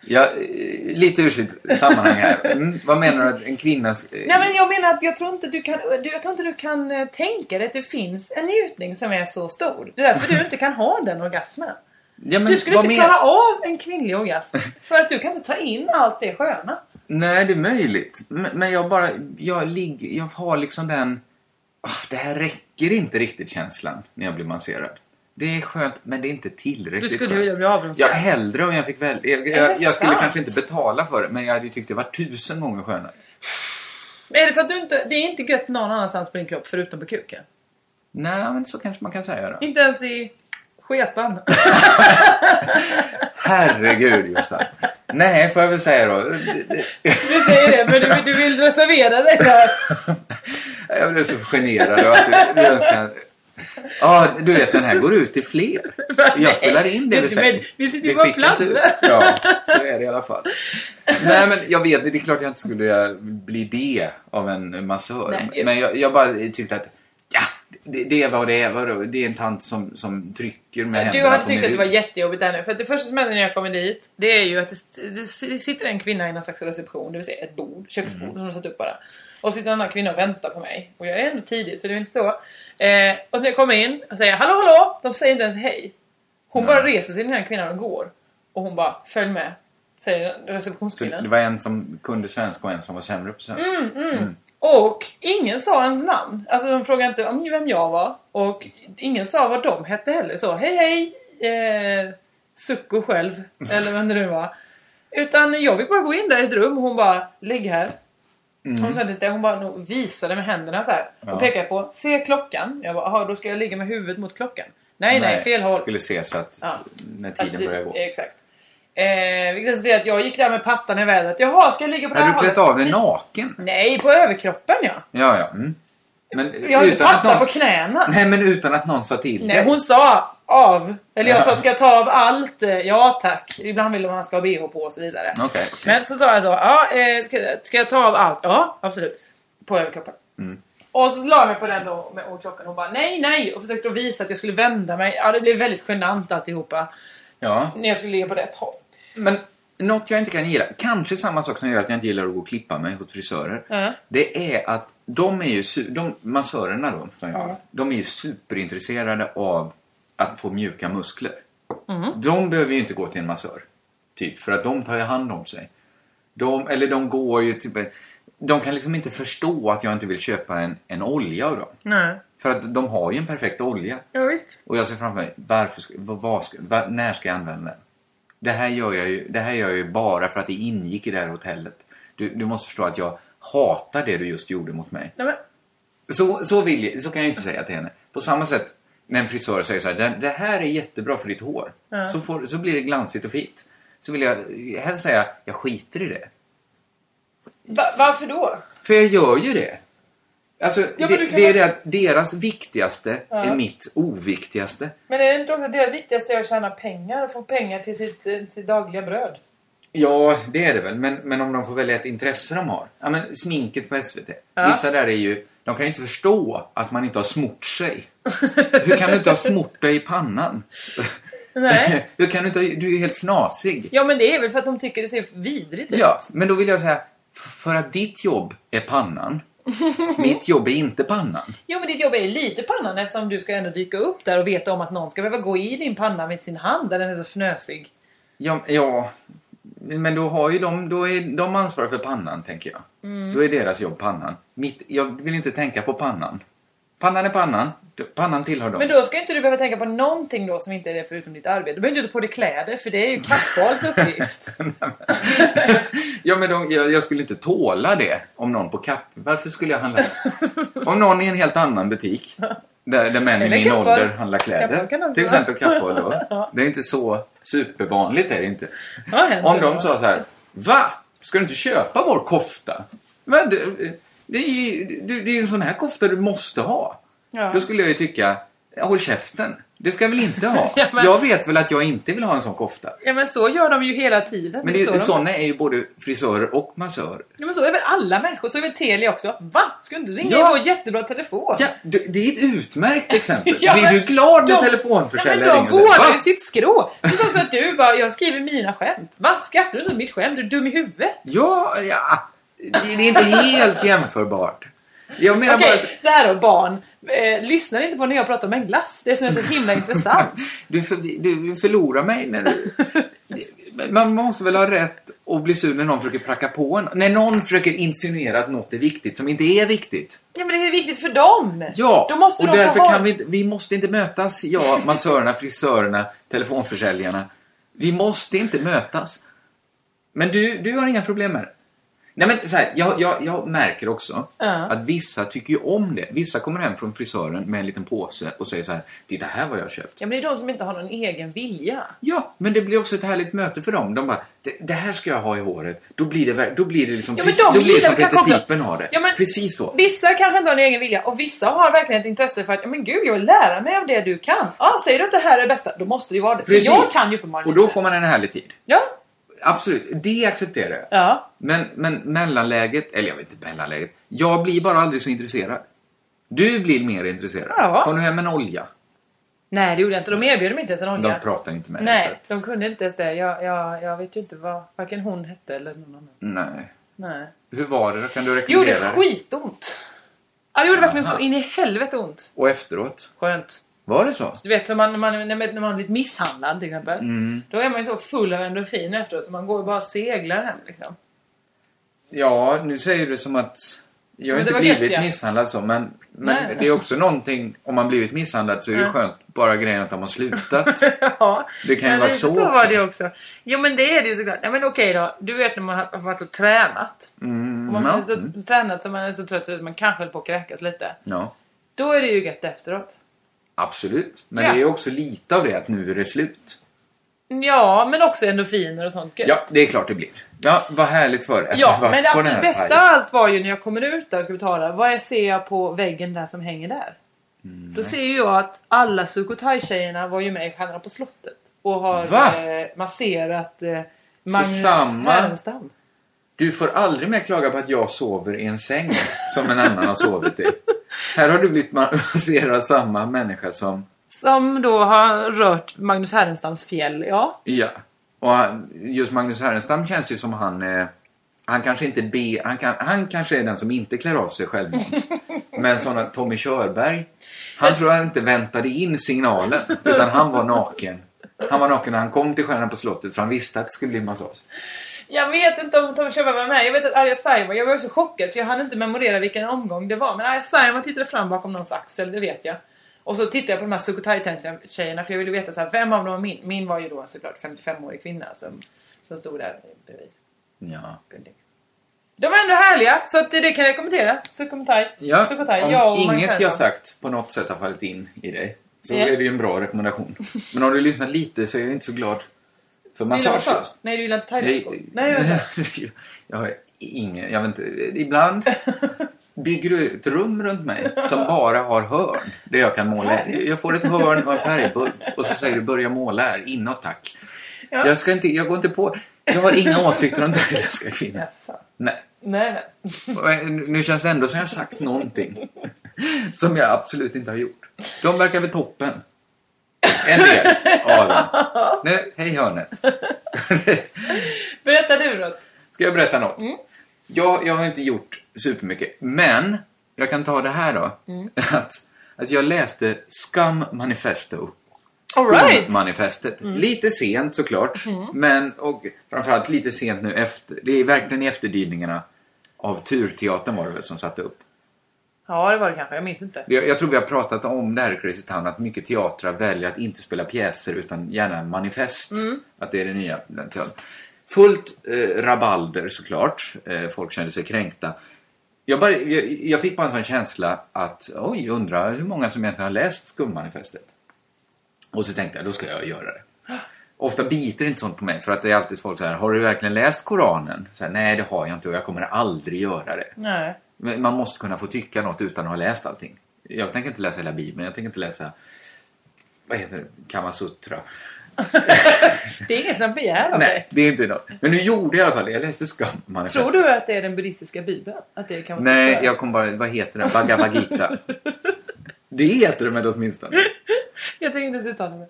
ja, eh, lite ursäkt sammanhang här. Mm, vad menar du att en kvinnas... eh, Nej men jag menar att jag tror inte du kan, du, jag tror inte du kan eh, tänka dig att det finns en njutning som är så stor. Det är därför du inte kan ha den orgasmen. ja, men du skulle inte klara av en kvinnlig orgasm. För att du kan inte ta in allt det sköna. Nej, det är möjligt. Men, men jag bara... Jag, ligger, jag har liksom den... "Ah, det här räcker inte riktigt känslan när jag blir masserad. Det är skönt, men det är inte tillräckligt Du skulle vilja bli avrunkad. Ja, hellre om jag fick välja. Jag, jag, jag skulle kanske inte betala för det, men jag hade ju tyckt det var tusen gånger skönare. Men är det för att du inte, det är inte gött någon annanstans på din kropp förutom på kuken? Nej, men så kanske man kan säga då. Inte ens i sketan? Herregud, Gustav. Nej, får jag väl säga då. Du säger det, men du, du vill reservera dig där. Jag blev så generad över att du, du ens kan... Ja, du vet den här går ut till fler. Jag spelar in det vi Men säger. vi sitter ju bara och. Ja, så är det i alla fall. Nej, men jag vet, det är klart jag inte skulle bli det av en massör. Nej. Men jag, jag bara tyckte att, Det, det är vad det är. Vadå? Det är en tant som, som trycker med Du händerna hade tyckt att det var jättejobbigt där nu. För det första som händer när jag kommer dit, det är ju att det, det sitter en kvinna i någon slags reception, det vill säga ett bord, köksbord Mm. som de satt upp bara. Och sitter en annan kvinna och väntar på mig. Och jag är ändå tidig så det är inte så. Eh, och så när jag kommer in och säger hallå hallå, de säger inte ens hej. Hon bara reser sig den här kvinnan och går. Och hon bara följ med. Säger Så receptionskvinnan. det var en som kunde svenska och en som var sämre på svenska. Mm, mm. Och ingen sa ens namn. Alltså de frågade inte om vem jag var. Och ingen sa vad de hette heller. Så hej hej, eh, Sucko själv. eller vem det nu var. Utan jag fick bara gå in där i ett rum och hon bara, ligg här. Mm. Hon, det, hon bara visade med händerna så här. Ja. Och pekade på, se klockan. Jag bara, "Jaha, då ska jag ligga med huvudet mot klockan. Nej, nej, fel håll. skulle se så att Ja. när Att tiden det- börjar gå. Exakt. Eh, vilket resulterade att jag gick där med pattan i vädret. Jaha, ska jag ligga på det Har här du klätt hållet? av dig naken? Nej, på överkroppen ja. Ja, ja. Mm. Men Jag har inte att patta någon... på knäna. Nej, men utan att någon sa till Nej, dig. hon sa av. Eller jag Ja. sa, ska jag ta av allt? Eh, Ja tack. Ibland vill man ska ha bh på och så vidare. Okej. Men så sa jag så, ja, eh, ska, ska jag ta av allt? Ja, absolut. På överkroppen. Mm. Och så la jag mig på den då med ordklockan. Hon bara nej, nej. Och försökte att visa att jag skulle vända mig. Ja, det blev väldigt genant alltihopa. Ja. När jag skulle ligga på rätt håll. Men något jag inte kan gilla, kanske samma sak som gör att jag inte gillar att gå och klippa mig hos frisörer. Ja. Det är att de är ju, de massörerna då, som jag Ja. de är ju superintresserade av att få mjuka muskler. Mm. De behöver ju inte gå till en massör. Typ, för att de tar ju hand om sig. De, eller de går ju typ... De kan liksom inte förstå att jag inte vill köpa en, en olja av dem. Nej. För att de har ju en perfekt olja. Ja, visst. Och jag ser framför mig, varför ska, vad, vad, när ska jag använda den? Det här, gör jag ju, det här gör jag ju bara för att det ingick i det här hotellet. Du, du måste förstå att jag hatar det du just gjorde mot mig. Nej, men, Så, så, vill jag, så kan jag inte säga till henne. På samma sätt när en frisör säger så här, det, här är jättebra för ditt hår. Ja. Så, får, så blir det glansigt och fint. Så vill jag helst säga, jag skiter i det. va, varför då? För jag gör ju det. Alltså, Ja, det, det är det att deras viktigaste Ja. är mitt oviktigaste. Men är det inte också deras viktigaste är att tjäna pengar och få pengar till sitt, eh, sitt dagliga bröd? Ja, det är det väl. Men, men om de får välja ett intresse de har. Ja, men sminket på SVT. Ja. Vissa där är ju... De kan ju inte förstå att man inte har smort sig. Hur kan du inte ha smort dig i pannan? Nej. Hur kan du inte Du är ju helt fnasig. Ja, men det är väl för att de tycker det ser vidrigt ut. Ja, men då vill jag säga... För att ditt jobb är pannan. Mitt jobb är inte pannan. Jo, men ditt jobb är lite pannan eftersom du ska ändå dyka upp där och veta om att någon ska behöva gå i din panna med sin hand där den är så fnösig. Ja, ja men då har ju de, då är de ansvariga för pannan, tänker jag. Mm. Då är deras jobb pannan. Mitt, jag vill inte tänka på pannan. Pannan är pannan. Pannan tillhör dem. Men då ska inte du behöva tänka på någonting då som inte är det förutom ditt arbete. Du behöver inte ta på dig kläder för det är ju Kappahls uppgift. Ja, men de, jag, jag skulle inte tåla det om någon på Kapp... Varför skulle jag handla... om någon i en helt annan butik, där, där män i min Kappahl. ålder handlar kläder. Också Till exempel Kappahl då. Ja. Det är inte så supervanligt, är det inte. Om de då? sa så här, Va? Ska du inte köpa vår kofta? Va? Det, är ju det, är en sån här kofta du måste ha. Ja. Då skulle jag ju tycka, håll käften. Det ska jag väl inte ha? Ja, men- Jag vet väl att jag inte vill ha en sån kofta. Ja men så gör de ju hela tiden. Men Det är så de- såna är ju både frisörer och massörer. Ja men så är väl alla människor. Så är väl Telia också. Va? Ska du inte ringa Ja. vår jättebra telefon? Ja, det är ett utmärkt exempel. Ja, Blir men du glad när de- telefonförsäljare Ja, ringer men de vårdar ju sitt skrå. Det är som att du bara, jag skriver mina skämt. Va? Skrattar du inte mitt skämt? Du är dum i huvudet. Ja, ja. Det, är inte helt jämförbart. Jag menar Okej, bara... så här då barn. Eh, lyssnar inte på när jag pratar om en glass. Det som är så himla intressant. Du, för, du förlorar mig när du... Man måste väl ha rätt att bli sur när någon försöker pracka på en. När någon försöker insinuera att något är viktigt som inte är viktigt. Ja men det är viktigt för dem. Ja, Då måste och de därför kan vi. Vi måste inte mötas, jag, massörerna, frisörerna, telefonförsäljarna. Vi måste inte mötas. Men du, du har inga problem med det. Nej men så här, jag, jag, jag märker också Ja. att vissa tycker ju om det. Vissa kommer hem från frisören med en liten påse och säger så här, titta här vad jag har köpt. Ja men det är de som inte har någon egen vilja. Ja, men det blir också ett härligt möte för dem. De bara, det, det här ska jag ha i håret. Då blir det, då blir det liksom, Ja, precis, de då blir det som Peter Sipen har det. Ja, men- Precis så. Vissa kanske inte har en egen vilja och vissa har verkligen ett intresse för att, ja men gud jag vill lära mig av det du kan. Ja, säger du att det här är det bästa, då måste det ju vara det. Precis. För jag kan ju uppenbarligen Och då får man en härlig tid. Ja. Absolut, det accepterar jag. Ja. Men, men mellanläget, eller jag vet inte mellanläget. Jag blir bara aldrig så intresserad. Du blir mer intresserad. Ja. Kom du hem med en olja? Nej, det gjorde jag inte. De erbjöd mig inte ens en olja. De pratar ju inte med dig. Nej, så de kunde inte ens det. Jag, jag, jag vet ju inte vad varken hon hette eller någon annan. Nej. Nej. Hur var det då? Kan du Det gjorde rekommendera? skitont. Ja, det gjorde verkligen Jaha. så in i helvete ont. Och efteråt? Skönt. Var det så? Du vet, som man, när man, när man när man har blivit misshandlad till exempel. Mm. Då är man ju så full av endorfiner efteråt så man går ju bara och seglar hem liksom. Ja, nu säger du som att jag har inte det blivit gött, ja. misshandlad så, men, men Nej. det är också någonting, om man blivit misshandlad så är det Nej. skönt bara grejen att de har slutat. ja. Det kan ju vara så så också. var det också. Jo men det är det ju såklart. Ja men okej då. Du vet när man har har varit och tränat. Mm, man är så Mm. tränat så man är så trött så att man kanske håller på att kräkas lite. ja, Då är det ju gött efteråt. Absolut. Men Ja. det är också lite av det att nu är det slut. Ja, men också endorfiner och sånt gött. Ja, det är klart det blir. Ja, vad härligt för att Ja, men det absolut bästa av allt var ju när jag kommer ut där och betalar. Vad jag ser jag på väggen där som hänger där? Mm, Då ser ju jag att alla Sukhothai-tjejerna var ju med i Stjärnorna på slottet. Och har eh, masserat eh, Magnus samma- Härenstam. Du får aldrig mer klaga på att jag sover i en säng som en annan har sovit i. Här har du blivit masserad av samma människa som Som då har rört Magnus Härenstams fjäll, ja. Ja. Och han, just Magnus Härenstam känns ju som han... Eh, han kanske inte be, han, kan, han kanske är den som inte klär av sig självmant. Men sådana Tommy Körberg. Han tror jag inte väntade in signalen. Utan han var naken. Han var naken när han kom till Stjärnan på slottet för han visste att det skulle bli massage. Jag vet inte om Tommy Körberg var med. Jag vet att Arja Saijonmaa, jag var så chockad för jag hann inte memorera vilken omgång det var. Men Arja Saijonmaa tittade fram bakom någons axel, det vet jag. Och så tittade jag på de här Sukhothai-tjejerna för jag ville veta så här, vem av dem var min? Min var ju då såklart 55-årig kvinna som, som stod där bredvid. Ja. De var ändå härliga, så att det, kan jag kommentera. Sukhothai. Ja, Sukhothai, om jag inget jag sagt på något sätt har fallit in i dig så Ja. är det ju en bra rekommendation. Men om du lyssnar lite så är jag inte så glad för massage just. Nej, du gillar inte Nej, thailändsk Nej, jag vet inte. jag har ingen, jag vet inte, ibland bygger du ett rum runt mig som bara har hörn där jag kan måla. Jag får ett hörn och en färgburk och så säger du börja måla här, inåt tack. Ja. Jag, ska inte, jag går inte på, jag har inga åsikter om thailändska kvinnor. Jaså. Nej. Nej, nej. Nu känns det ändå som jag har sagt någonting som jag absolut inte har gjort. De verkar väl toppen. En del av dem. Nu, hej hörnet. Berätta du då. Ska jag berätta något? Mm. Jag, jag har inte gjort supermycket, men jag kan ta det här då. Mm. Att, att jag läste Scum Manifesto. All right. Manifestet. Mm. Lite sent såklart, Mm. men och framförallt lite sent nu efter. Det är verkligen i efterdyningarna av Turteatern var det väl som satte upp. Ja, det var det kanske. Jag minns inte. Jag, jag tror vi har pratat om det här i Crazy Town, att mycket teatrar väljer att inte spela pjäser utan gärna manifest. Mm. Att det är det nya teatern. Fullt eh, rabalder såklart. Eh, folk kände sig kränkta. Jag, bara, jag, jag fick bara en sån känsla att, oj, undrar hur många som egentligen har läst Skummanifestet. Och så tänkte jag, då ska jag göra det. Ofta biter inte sånt på mig, för att det är alltid folk så här, har du verkligen läst Koranen? Så här, Nej, det har jag inte och jag kommer aldrig göra det. Nej. Men man måste kunna få tycka något utan att ha läst allting. Jag tänker inte läsa hela Bibeln, jag tänker inte läsa vad heter det? Kamasutra. Det är ingen som begär av Nej, det är inte något. Men nu gjorde jag i alla fall. Jag läste Skammanifestet. Tror du att det är den buddhistiska bibeln? Att det kan vara så Nej, jag kom bara... Vad heter det? Bhagavad Gita. det heter det med åtminstone. Jag tänker inte ens uttala mig.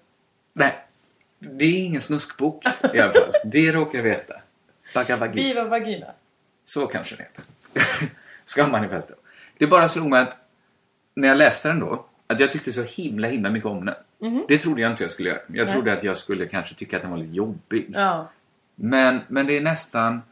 Nej, det är ingen snuskbok i alla fall. Det råkar jag veta. Bhagavad Gita. Viva vagina. Så kanske det heter. Skammanifestet. Det bara slog mig att när jag läste den då, att jag tyckte så himla himla mycket om den. Mhm. Det trodde jag inte jag skulle göra. Jag Nej. trodde att jag skulle kanske tycka att den var lite jobbig. Ja. Men, men det är nästan...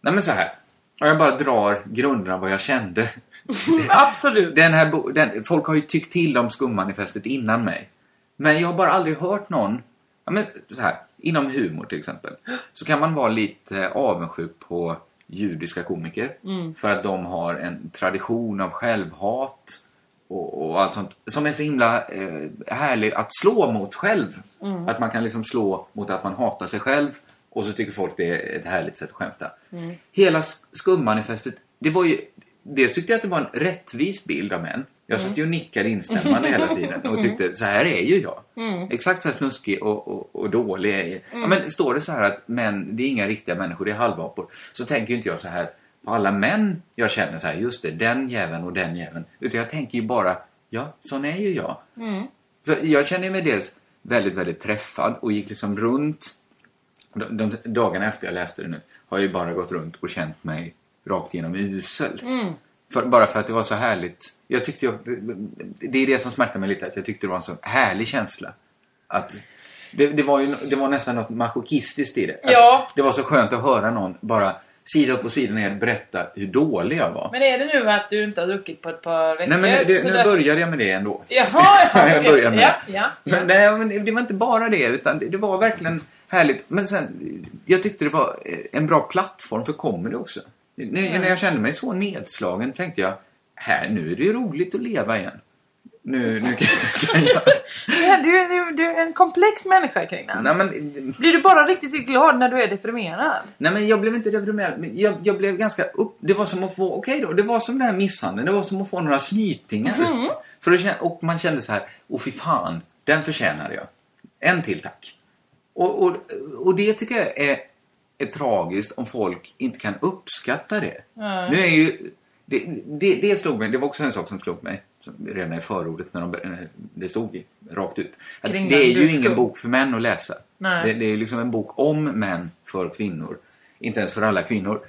Nej men så här. Jag bara drar grunderna vad jag kände. Absolut. Den här den, folk har ju tyckt till om skummanifestet innan mig. Men jag har bara aldrig hört någon... Ja, men så här, inom humor till exempel. Så kan man vara lite avundsjuk på judiska komiker. Mm. För att de har en tradition av självhat och, och allt sånt. Som är så himla eh, härlig att slå mot själv. Mm. Att man kan liksom slå mot att man hatar sig själv. Och så tycker folk det är ett härligt sätt att skämta. Mm. Hela sk- skummanifestet, det var ju... Dels tyckte jag att det var en rättvis bild av män. Jag satt ju och nickade instämmande hela tiden och tyckte så här är ju jag. Mm. Exakt så här snuskig och, och, och dålig är jag. Ja, Mm. men står det så här att män, det är inga riktiga människor, det är halvapor. Så tänker ju inte jag så här, på alla män jag känner så här, just det, den jäveln och den jäveln. Utan jag tänker ju bara, ja, sån är ju jag. Mm. Så jag känner mig dels väldigt, väldigt träffad och gick liksom runt de, de dagarna efter jag läste det nu har jag ju bara gått runt och känt mig rakt igenom usel. Mm. För, bara för att det var så härligt. Jag tyckte jag, det, det är det som smärtar mig lite, att jag tyckte det var en så härlig känsla. Att det, det, var, ju, det var nästan något masochistiskt i det. Att Ja. Det var så skönt att höra någon bara sida upp och sida ner berätta hur dålig jag var. Men är det nu att du inte har druckit på ett par veckor? Nej men det, nu därför- började jag med det ändå. Jaha, ja, jag började med ja, det. ja. Men, nej, men det var inte bara det, utan det, det var verkligen härligt. Men sen, jag tyckte det var en bra plattform för comedy också. När, Mm. när jag kände mig så nedslagen tänkte jag, här, nu är det ju roligt att leva igen. Nu, nu kan, jag... Ja, du, du, du är en komplex människa kring den. Nej, men, Blir du bara riktigt glad när du är deprimerad? nej, men jag blev inte deprimerad. Jag, jag blev ganska upp... Det var som att få, okej då, det var som den här misshandeln. Det var som att få några snytingar. Mhm. För känna, och man kände så här, åh fy fan, den förtjänade jag. En till tack. Och, och, och det tycker jag är, är tragiskt om folk inte kan uppskatta det. Nej. Nu är ju... Det, det, det slog mig, det var också en sak som slog mig redan i förordet när de, det stod rakt ut. Det är ju ingen bok för män att läsa. Det, det är liksom en bok om män för kvinnor. Inte ens för alla kvinnor.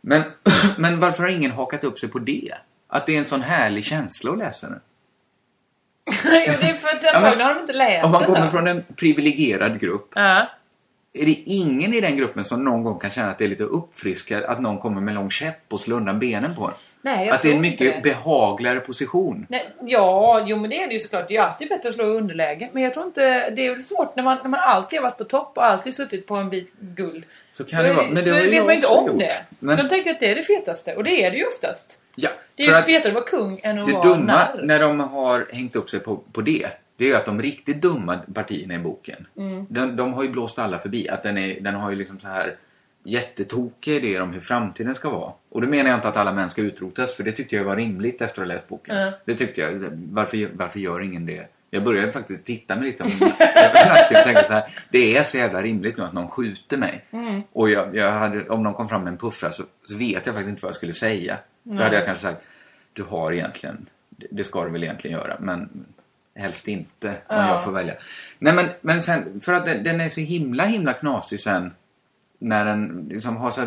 Men, men varför har ingen hakat upp sig på det? Att det är en sån härlig känsla att läsa den. jo, det är för att antagligen har de inte läst Om man kommer då. från en privilegierad grupp Ja. Är det ingen i den gruppen som någon gång kan känna att det är lite uppfriskad att någon kommer med lång käpp och slår undan benen på en? Nej, jag Att det är en inte mycket det. behagligare position. Nej, ja, jo men det är det ju såklart. Det är ju alltid bättre att slå i underläge. Men jag tror inte... Det är väl svårt när man, när man alltid har varit på topp och alltid suttit på en bit guld. Så kan det vara. Men det så har ju vet man inte också om gjort. det. Men- De tänker att det är det fetaste. Och det är det ju oftast. Ja, Det är ju fetare att vara kung än att det vara dumma narr. när de har hängt upp sig på, på det, det är ju att de riktigt dumma partierna i boken, Mm. de, de har ju blåst alla förbi. Att den, är, den har ju liksom så här jättetokiga idéer om hur framtiden ska vara. Och då menar jag inte att alla män ska utrotas, för det tyckte jag var rimligt efter att ha läst boken. Mm. Det tyckte jag. Varför, varför gör ingen det? Jag började faktiskt titta mig lite om och tänkte så här, det är så jävla rimligt nu att någon skjuter mig. Mm. Och jag, jag hade, om någon kom fram med en puffra så, så vet jag faktiskt inte vad jag skulle säga. Då Nej. hade jag kanske sagt, du har egentligen, det- det ska du väl egentligen göra, men helst inte om Ja. jag får välja. Nej men, men sen, för att den, är så himla himla knasig sen när den liksom har så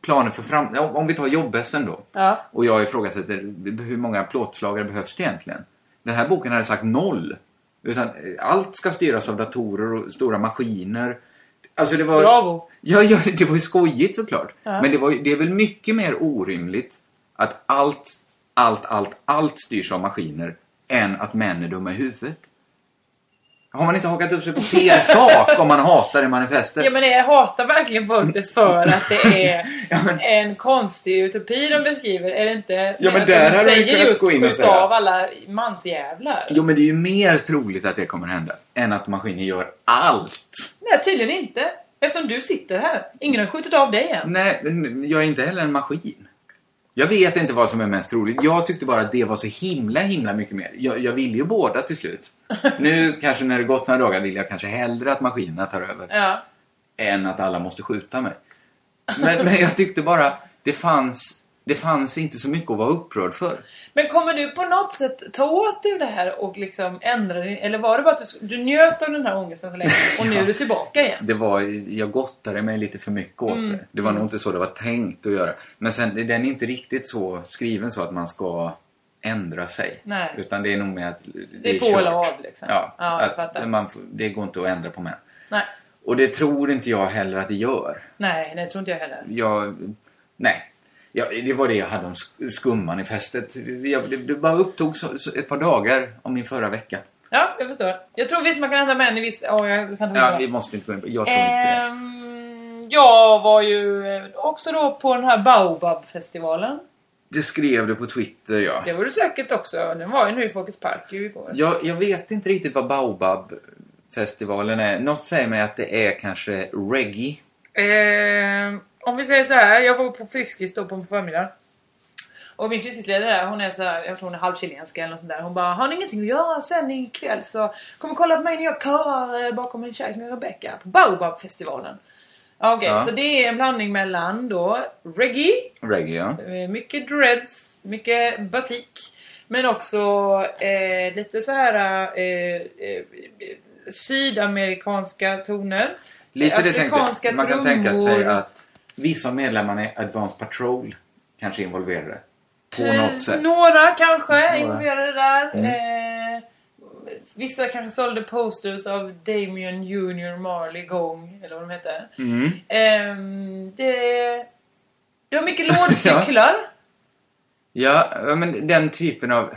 planer för fram... Om vi tar jobbässen då. Ja. Och jag ifrågasätter hur många plåtslagare behövs det egentligen? Den här boken hade sagt noll. Utan eh, allt ska styras av datorer och stora maskiner. Alltså det var... Bravo. Ja, ja, det var ju skojigt såklart. Ja. Men det, var, det är väl mycket mer orimligt att allt, allt, allt, allt styrs av maskiner än att män är dumma i huvudet. Har man inte hakat upp sig på fel sak om man hatar det manifestet? Ja men jag hatar verkligen folk det för att det är en konstig utopi de beskriver. Är det inte? Ja, men där de säger kunnat just gå in och säga- av alla mansjävlar. Jo, men det är ju mer troligt att det kommer hända än att maskiner gör allt. Nej tydligen inte. Eftersom du sitter här. Ingen har skjutit av dig än. Nej, men jag är inte heller en maskin. Jag vet inte vad som är mest troligt. Jag tyckte bara att det var så himla, himla mycket mer. Jag, jag vill ju båda till slut. Nu kanske när det gått några dagar vill jag kanske hellre att maskinerna tar över. Ja. Än att alla måste skjuta mig. Men, men jag tyckte bara, det fanns, det fanns inte så mycket att vara upprörd för. Men kommer du på något sätt ta åt dig det här och liksom ändra dig? Eller var det bara att du, du njöt av den här ångesten så länge och nu är du tillbaka igen? Det var, jag gottade mig lite för mycket åt Mm. det. Det var Mm. nog inte så det var tänkt att göra. Men sen, den är inte riktigt så skriven så att man ska ändra sig. Nej. Utan det är nog med att Det är på eller av liksom. Ja, ja att man, det går inte att ändra på män. Nej. Och det tror inte jag heller att det gör. Nej, det tror inte jag heller. Jag, nej. Ja, det var det jag hade om sk- skumman i festet. Jag, det, det bara upptog så, så ett par dagar om min förra vecka. Ja, jag förstår. Jag tror visst man kan ändra män i viss... Åh, jag kan inte Ja, vi måste inte gå in på Jag tror inte det. Ehm, Jag var ju eh, också då på den här Baobab-festivalen. Det skrev du på Twitter, ja. Det var du säkert också. Den var ju nu i Folkets Park ju igår. Jag, jag vet inte riktigt vad Baobab-festivalen är. Något säger mig att det är kanske reggae. Ehm, om vi säger så här, jag var på Friskis då på förmiddagen. Och min fritidsledare hon är så här, jag tror hon är halvchilenska eller något sånt där. Hon bara, har ni ingenting att göra sen ikväll så kom och kolla på mig när jag körar eh, bakom en tjej som heter Rebecca på Baobab-festivalen. Okej, Ja. så det är en blandning mellan då reggae, Reggae, ja. eh, mycket dreads, mycket batik. Men också eh, lite så här eh, eh, sydamerikanska toner. Lite det tänkte Man kan tänka sig trummor. att vissa av medlemmarna i Advanced Patrol kanske involverade. På Eh, något sätt. Några kanske Några. involverade där. Mm. Eh, vissa kanske sålde posters av Damien Junior Marley Gong, eller vad de hette. Mm. Ehm, det, det var mycket lådcyklar. Ja, ja, men den typen av...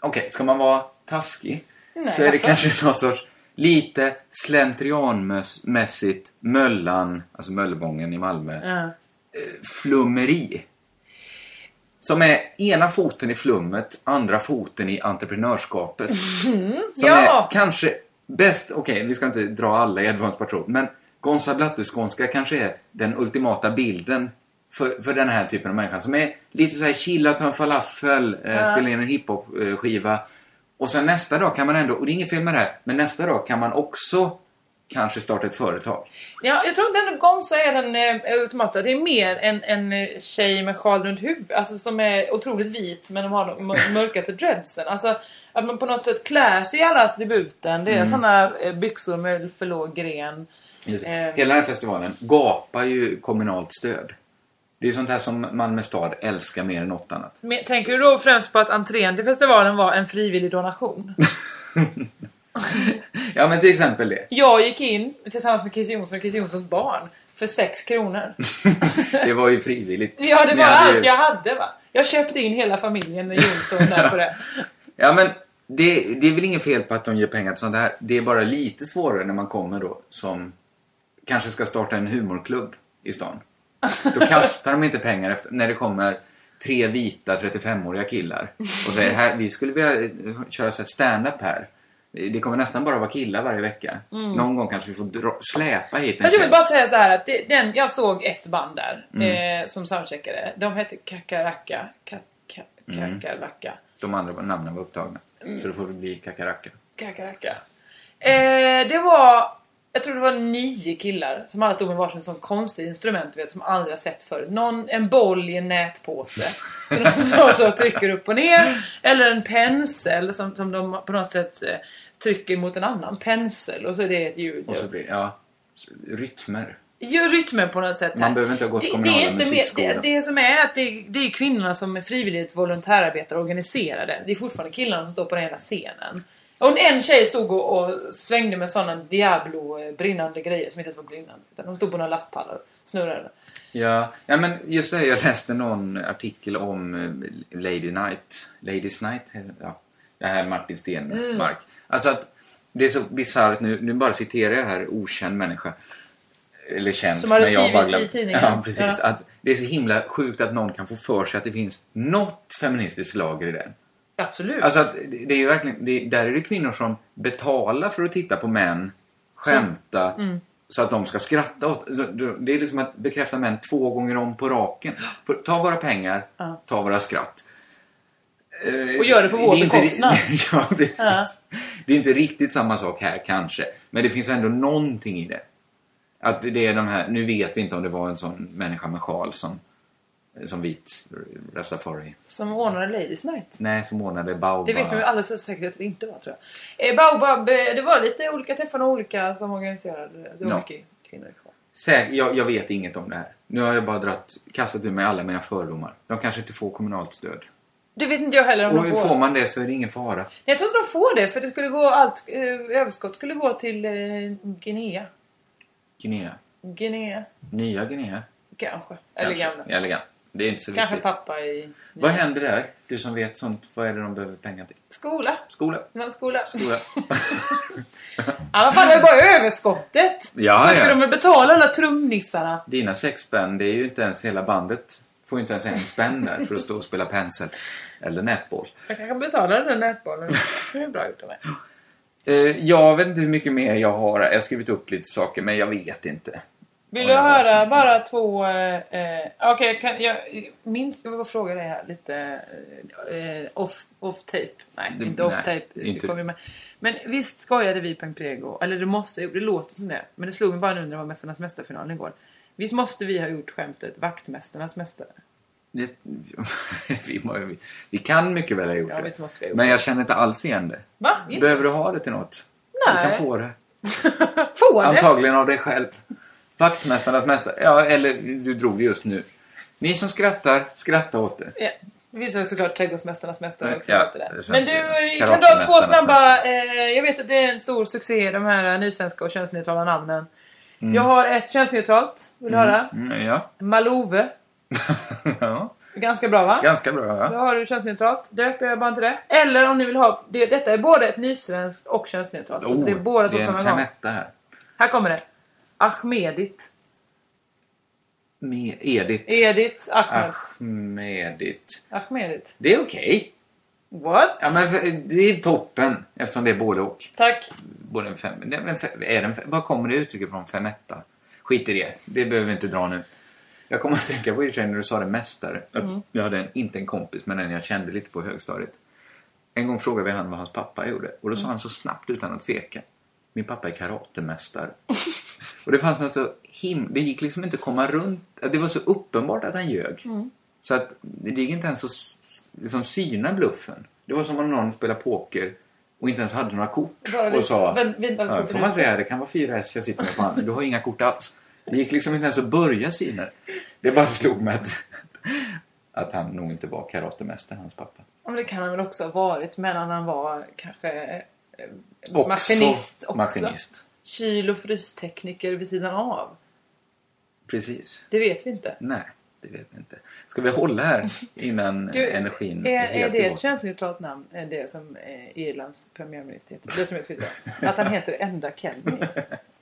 Okej, ska man vara taskig Nej, så är det varför? kanske något sorts lite slentrianmässigt Möllan, alltså Möllevången i Malmö, Ja. flummeri. Som är ena foten i flummet, andra foten i entreprenörskapet. Mm, Som ja! är kanske bäst, okej vi ska inte dra alla i Advanced Patrol, men Gonza Blatteskånska kanske är den ultimata bilden för, för den här typen av människa som är lite såhär chilla, ta en falafel, eh, Ja. spela in en hiphop-skiva. Och sen nästa dag kan man ändå, och det är inget fel med det här, men nästa dag kan man också kanske starta ett företag. Ja, jag tror ändå Gonza är den eh, ultimata. Det är mer en, en eh, tjej med sjal runt huvudet. Alltså som är otroligt vit men de har de mör- mörkaste dreadsen. Alltså att man på något sätt klär sig i alla attributen. Det är Mm. såna eh, byxor med för låg gren. Just. Eh. Hela den här festivalen gapar ju kommunalt stöd. Det är sånt här som Malmö stad älskar mer än något annat. Men, tänker du då främst på att entrén till festivalen var en frivillig donation? Ja men till exempel det. Jag gick in tillsammans med Kiss Jonsson och Kiss Jonssons barn för 6 kronor. Det var ju frivilligt. Ja, det var hade ju- allt jag hade va. Jag köpte in hela familjen Jonsson där på det. Ja men det, det är väl inget fel på att de ger pengar till sånt här. Det är bara lite svårare när man kommer då som kanske ska starta en humorklubb i stan. Då kastar de inte pengar efter, när det kommer tre vita 35-åriga killar och säger här, vi skulle vilja eh, köra stand-up här. Det kommer nästan bara vara killar varje vecka. Mm. Någon gång kanske vi får dra, släpa hit en Jag vill tjej. bara säga så här att det, den, jag såg ett band där Mm. eh, som soundcheckade. De hette Kakaraka. Ka, ka, Mm. Kakaraka. De andra namnen var upptagna. Mm. Så det får väl bli kakaracka. Kakaraka. Eh, det var, jag tror det var nio killar som alla stod med varsin sån konstig instrument du vet, som aldrig har sett förut. Någon, en boll i en nätpåse. Som de så, så trycker upp och ner. Eller en pensel som, som de på något sätt eh, trycker mot en annan pensel. Och så är det ett ljud. Och så blir ja, rytmer. Gör rytmen på något sätt. här. Man behöver inte ha gått det, det, kommunala mer, musikskolan. det, det som är att det, det är kvinnorna som är frivilligt volontärarbetare och organiserade. Det är fortfarande killarna som står på den hela scenen. Och en tjej stod och, och svängde med sådana Diablo eh, brinnande grejer som inte ens var brinnande. Utan de stod på några lastpallar och snurrade. Ja, ja men just det, jag läste någon artikel om eh, Lady Night. Ladies Night, ja. Det här Martin Stenmark. Alltså att det är så bisarrt nu, nu bara citerar jag här okänd människa. Eller känd, Som hade skrivit bara i tidningen. Ja, precis. Ja. Att det är så himla sjukt att någon kan få för sig att det finns något feministiskt lager i den. Absolut. Alltså att det är ju verkligen, det, där är det kvinnor som betalar för att titta på män skämta Mm. så att de ska skratta åt. Det är liksom att bekräfta män två gånger om på raken. Ta våra pengar, Ja. ta våra skratt. Eh, Och gör det på vår bekostnad. ja, precis. Ja. Det är inte riktigt samma sak här kanske. Men det finns ändå någonting i det. Att det är de här, nu vet vi inte om det var en sån människa med sjal som, som vit rastafari. Som ordnade Ladies Night. Nej, som ordnade Baobab. Det vet man ju alldeles säkert att det inte var tror jag. Eh, Baobab, eh, det var lite olika träffar och olika som organiserade. Det var Ja. mycket kvinnor kvar. Säk, jag, jag vet inget om det här. Nu har jag bara dratt, kastat ur mig alla mina fördomar. De kanske inte får kommunalt stöd. Det vet inte jag heller om Och de får. får man det så är det ingen fara. Jag tror inte de får det för det skulle gå allt eh, överskott skulle gå till eh, Guinea. Guinea. Guinea Nya Guinea. kanske. Eller gamla. Eller gamla. Det är inte så Kanske viktigt. pappa i Vad händer där? Du som vet sånt, vad är det de behöver pengar till? skola. Skola. Men skola. Skola. Ja, vad fan, det är bara överskottet. Ja, Då ska ja. de betala alla trumnissarna. Dina sex spänn, det är ju inte ens hela bandet. Får inte ens en spänn där för att stå och spela pensel. Eller nätboll. Jag kanske betalar den nätbollen. Det är bra gjort av mig. Eh, jag vet inte hur mycket mer jag har. Jag har skrivit upp lite saker, men jag vet inte. Vill du jag höra bara två... Eh, eh, Okej, kan jag minst ska vi bara fråga dig här lite eh, off, off tape. Nej, Det- inte off nej, tape. inte- kommer med. Men visst skojade vi på Imprego, eller det måste det låter som det. Men det slog mig bara nu när det var Mästarnas mästarfinalen igår. Visst måste vi ha gjort skämtet Vaktmästarnas mästare? Det, vi, må- vi, vi kan mycket väl ha gjort Ja, det. måste vi ha gjort Men jag känner inte alls igen det. Va? Behöver du ha det till något? Nej. Du kan få det. Få det? Antagligen av dig själv. Vaktmästarnas mästare. Ja, eller du drog det just nu. Ni som skrattar, skratta åt det. Ja. Det finns ju såklart Trädgårdsmästarnas mästare också. Ja, det det. Men du, kan du ha två snabba... Eh, jag vet att det är en stor succé, de här eh, nysvenska och könsneutrala namnen. Mm. Jag har ett könsneutralt. Vill du höra? Mm, ja. Malove. ja. Ganska bra va? Ganska bra, Då ja. har du könsneutralt. Döper jag bara till det. Eller om ni vill ha... Det, detta är både ett nysvenskt och könsneutralt. alltså det är båda Oh, det två är en femetta här. Här kommer det. Ahmedit. Med Edith. Edith Ahmed. Ahmedit. Ahmedit. Det är okej. What? Ja, men för- det är toppen eftersom det är både och. Tack. Både en fem, det är en fem, är det en, fem- var kommer det uttrycket från? Femetta? Skit i det. Det behöver vi inte dra nu. Jag kommer att tänka på i och för sig när du sa det mästare. Att Mm. Jag hade en, inte en kompis, men en jag kände lite på högstadiet. En gång frågade vi han vad hans pappa gjorde. Och då sa Mm. han så snabbt utan att tveka. Min pappa är karatemästare. och det fanns något så him... Det gick liksom inte att komma runt. Det var så uppenbart att han ljög. Mm. Så att det gick inte ens att liksom syna bluffen. Det var som om någon spelade poker och inte ens hade några kort. Bara och sa, ja, får man ut." säga, det kan vara fyra S jag sitter med på handen. Du har inga kort alls. Det gick liksom inte ens att börja syna det. Bara slog mig att, att han nog inte var karatemästare, hans pappa. Ja, men det kan han väl också ha varit medan han var kanske Också maskinist också. maskinist. Kyl och frystekniker vid sidan av. Precis. Det vet vi inte. Nej, det vet vi inte. Ska vi hålla här innan Du, energin är, är är helt det ett könsneutralt namn? Är det som eh, Irlands premiärminister heter? Det som jag twittrar. Att han heter Enda Kenny.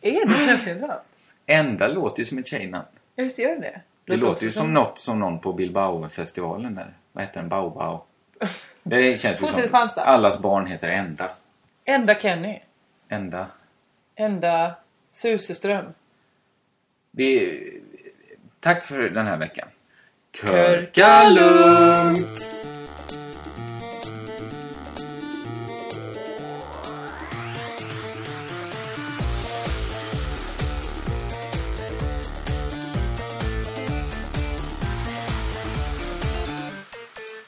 Är det könsneutralt? Enda låter ju som ett tjejnamn. Ja, visst gör det det? Det låter ju också som något som någon på Bilbao-festivalen där. Vad heter den? Bao Bao. Det känns ju som allas barn heter Enda. Enda Kenny. Enda. Enda Suseström. Vi... Tack för den här veckan. Körka lugnt!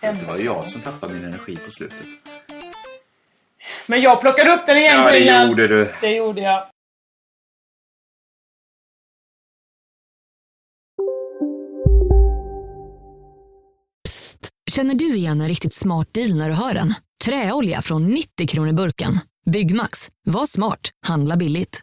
Det var jag som tappade min energi på slutet. Men jag plockade upp den igen Ja, det gjorde du. Det gjorde jag. Känner du igen en riktigt smart deal när du hör den? Träolja från 90 kronor burken. Byggmax. Var smart. Handla billigt.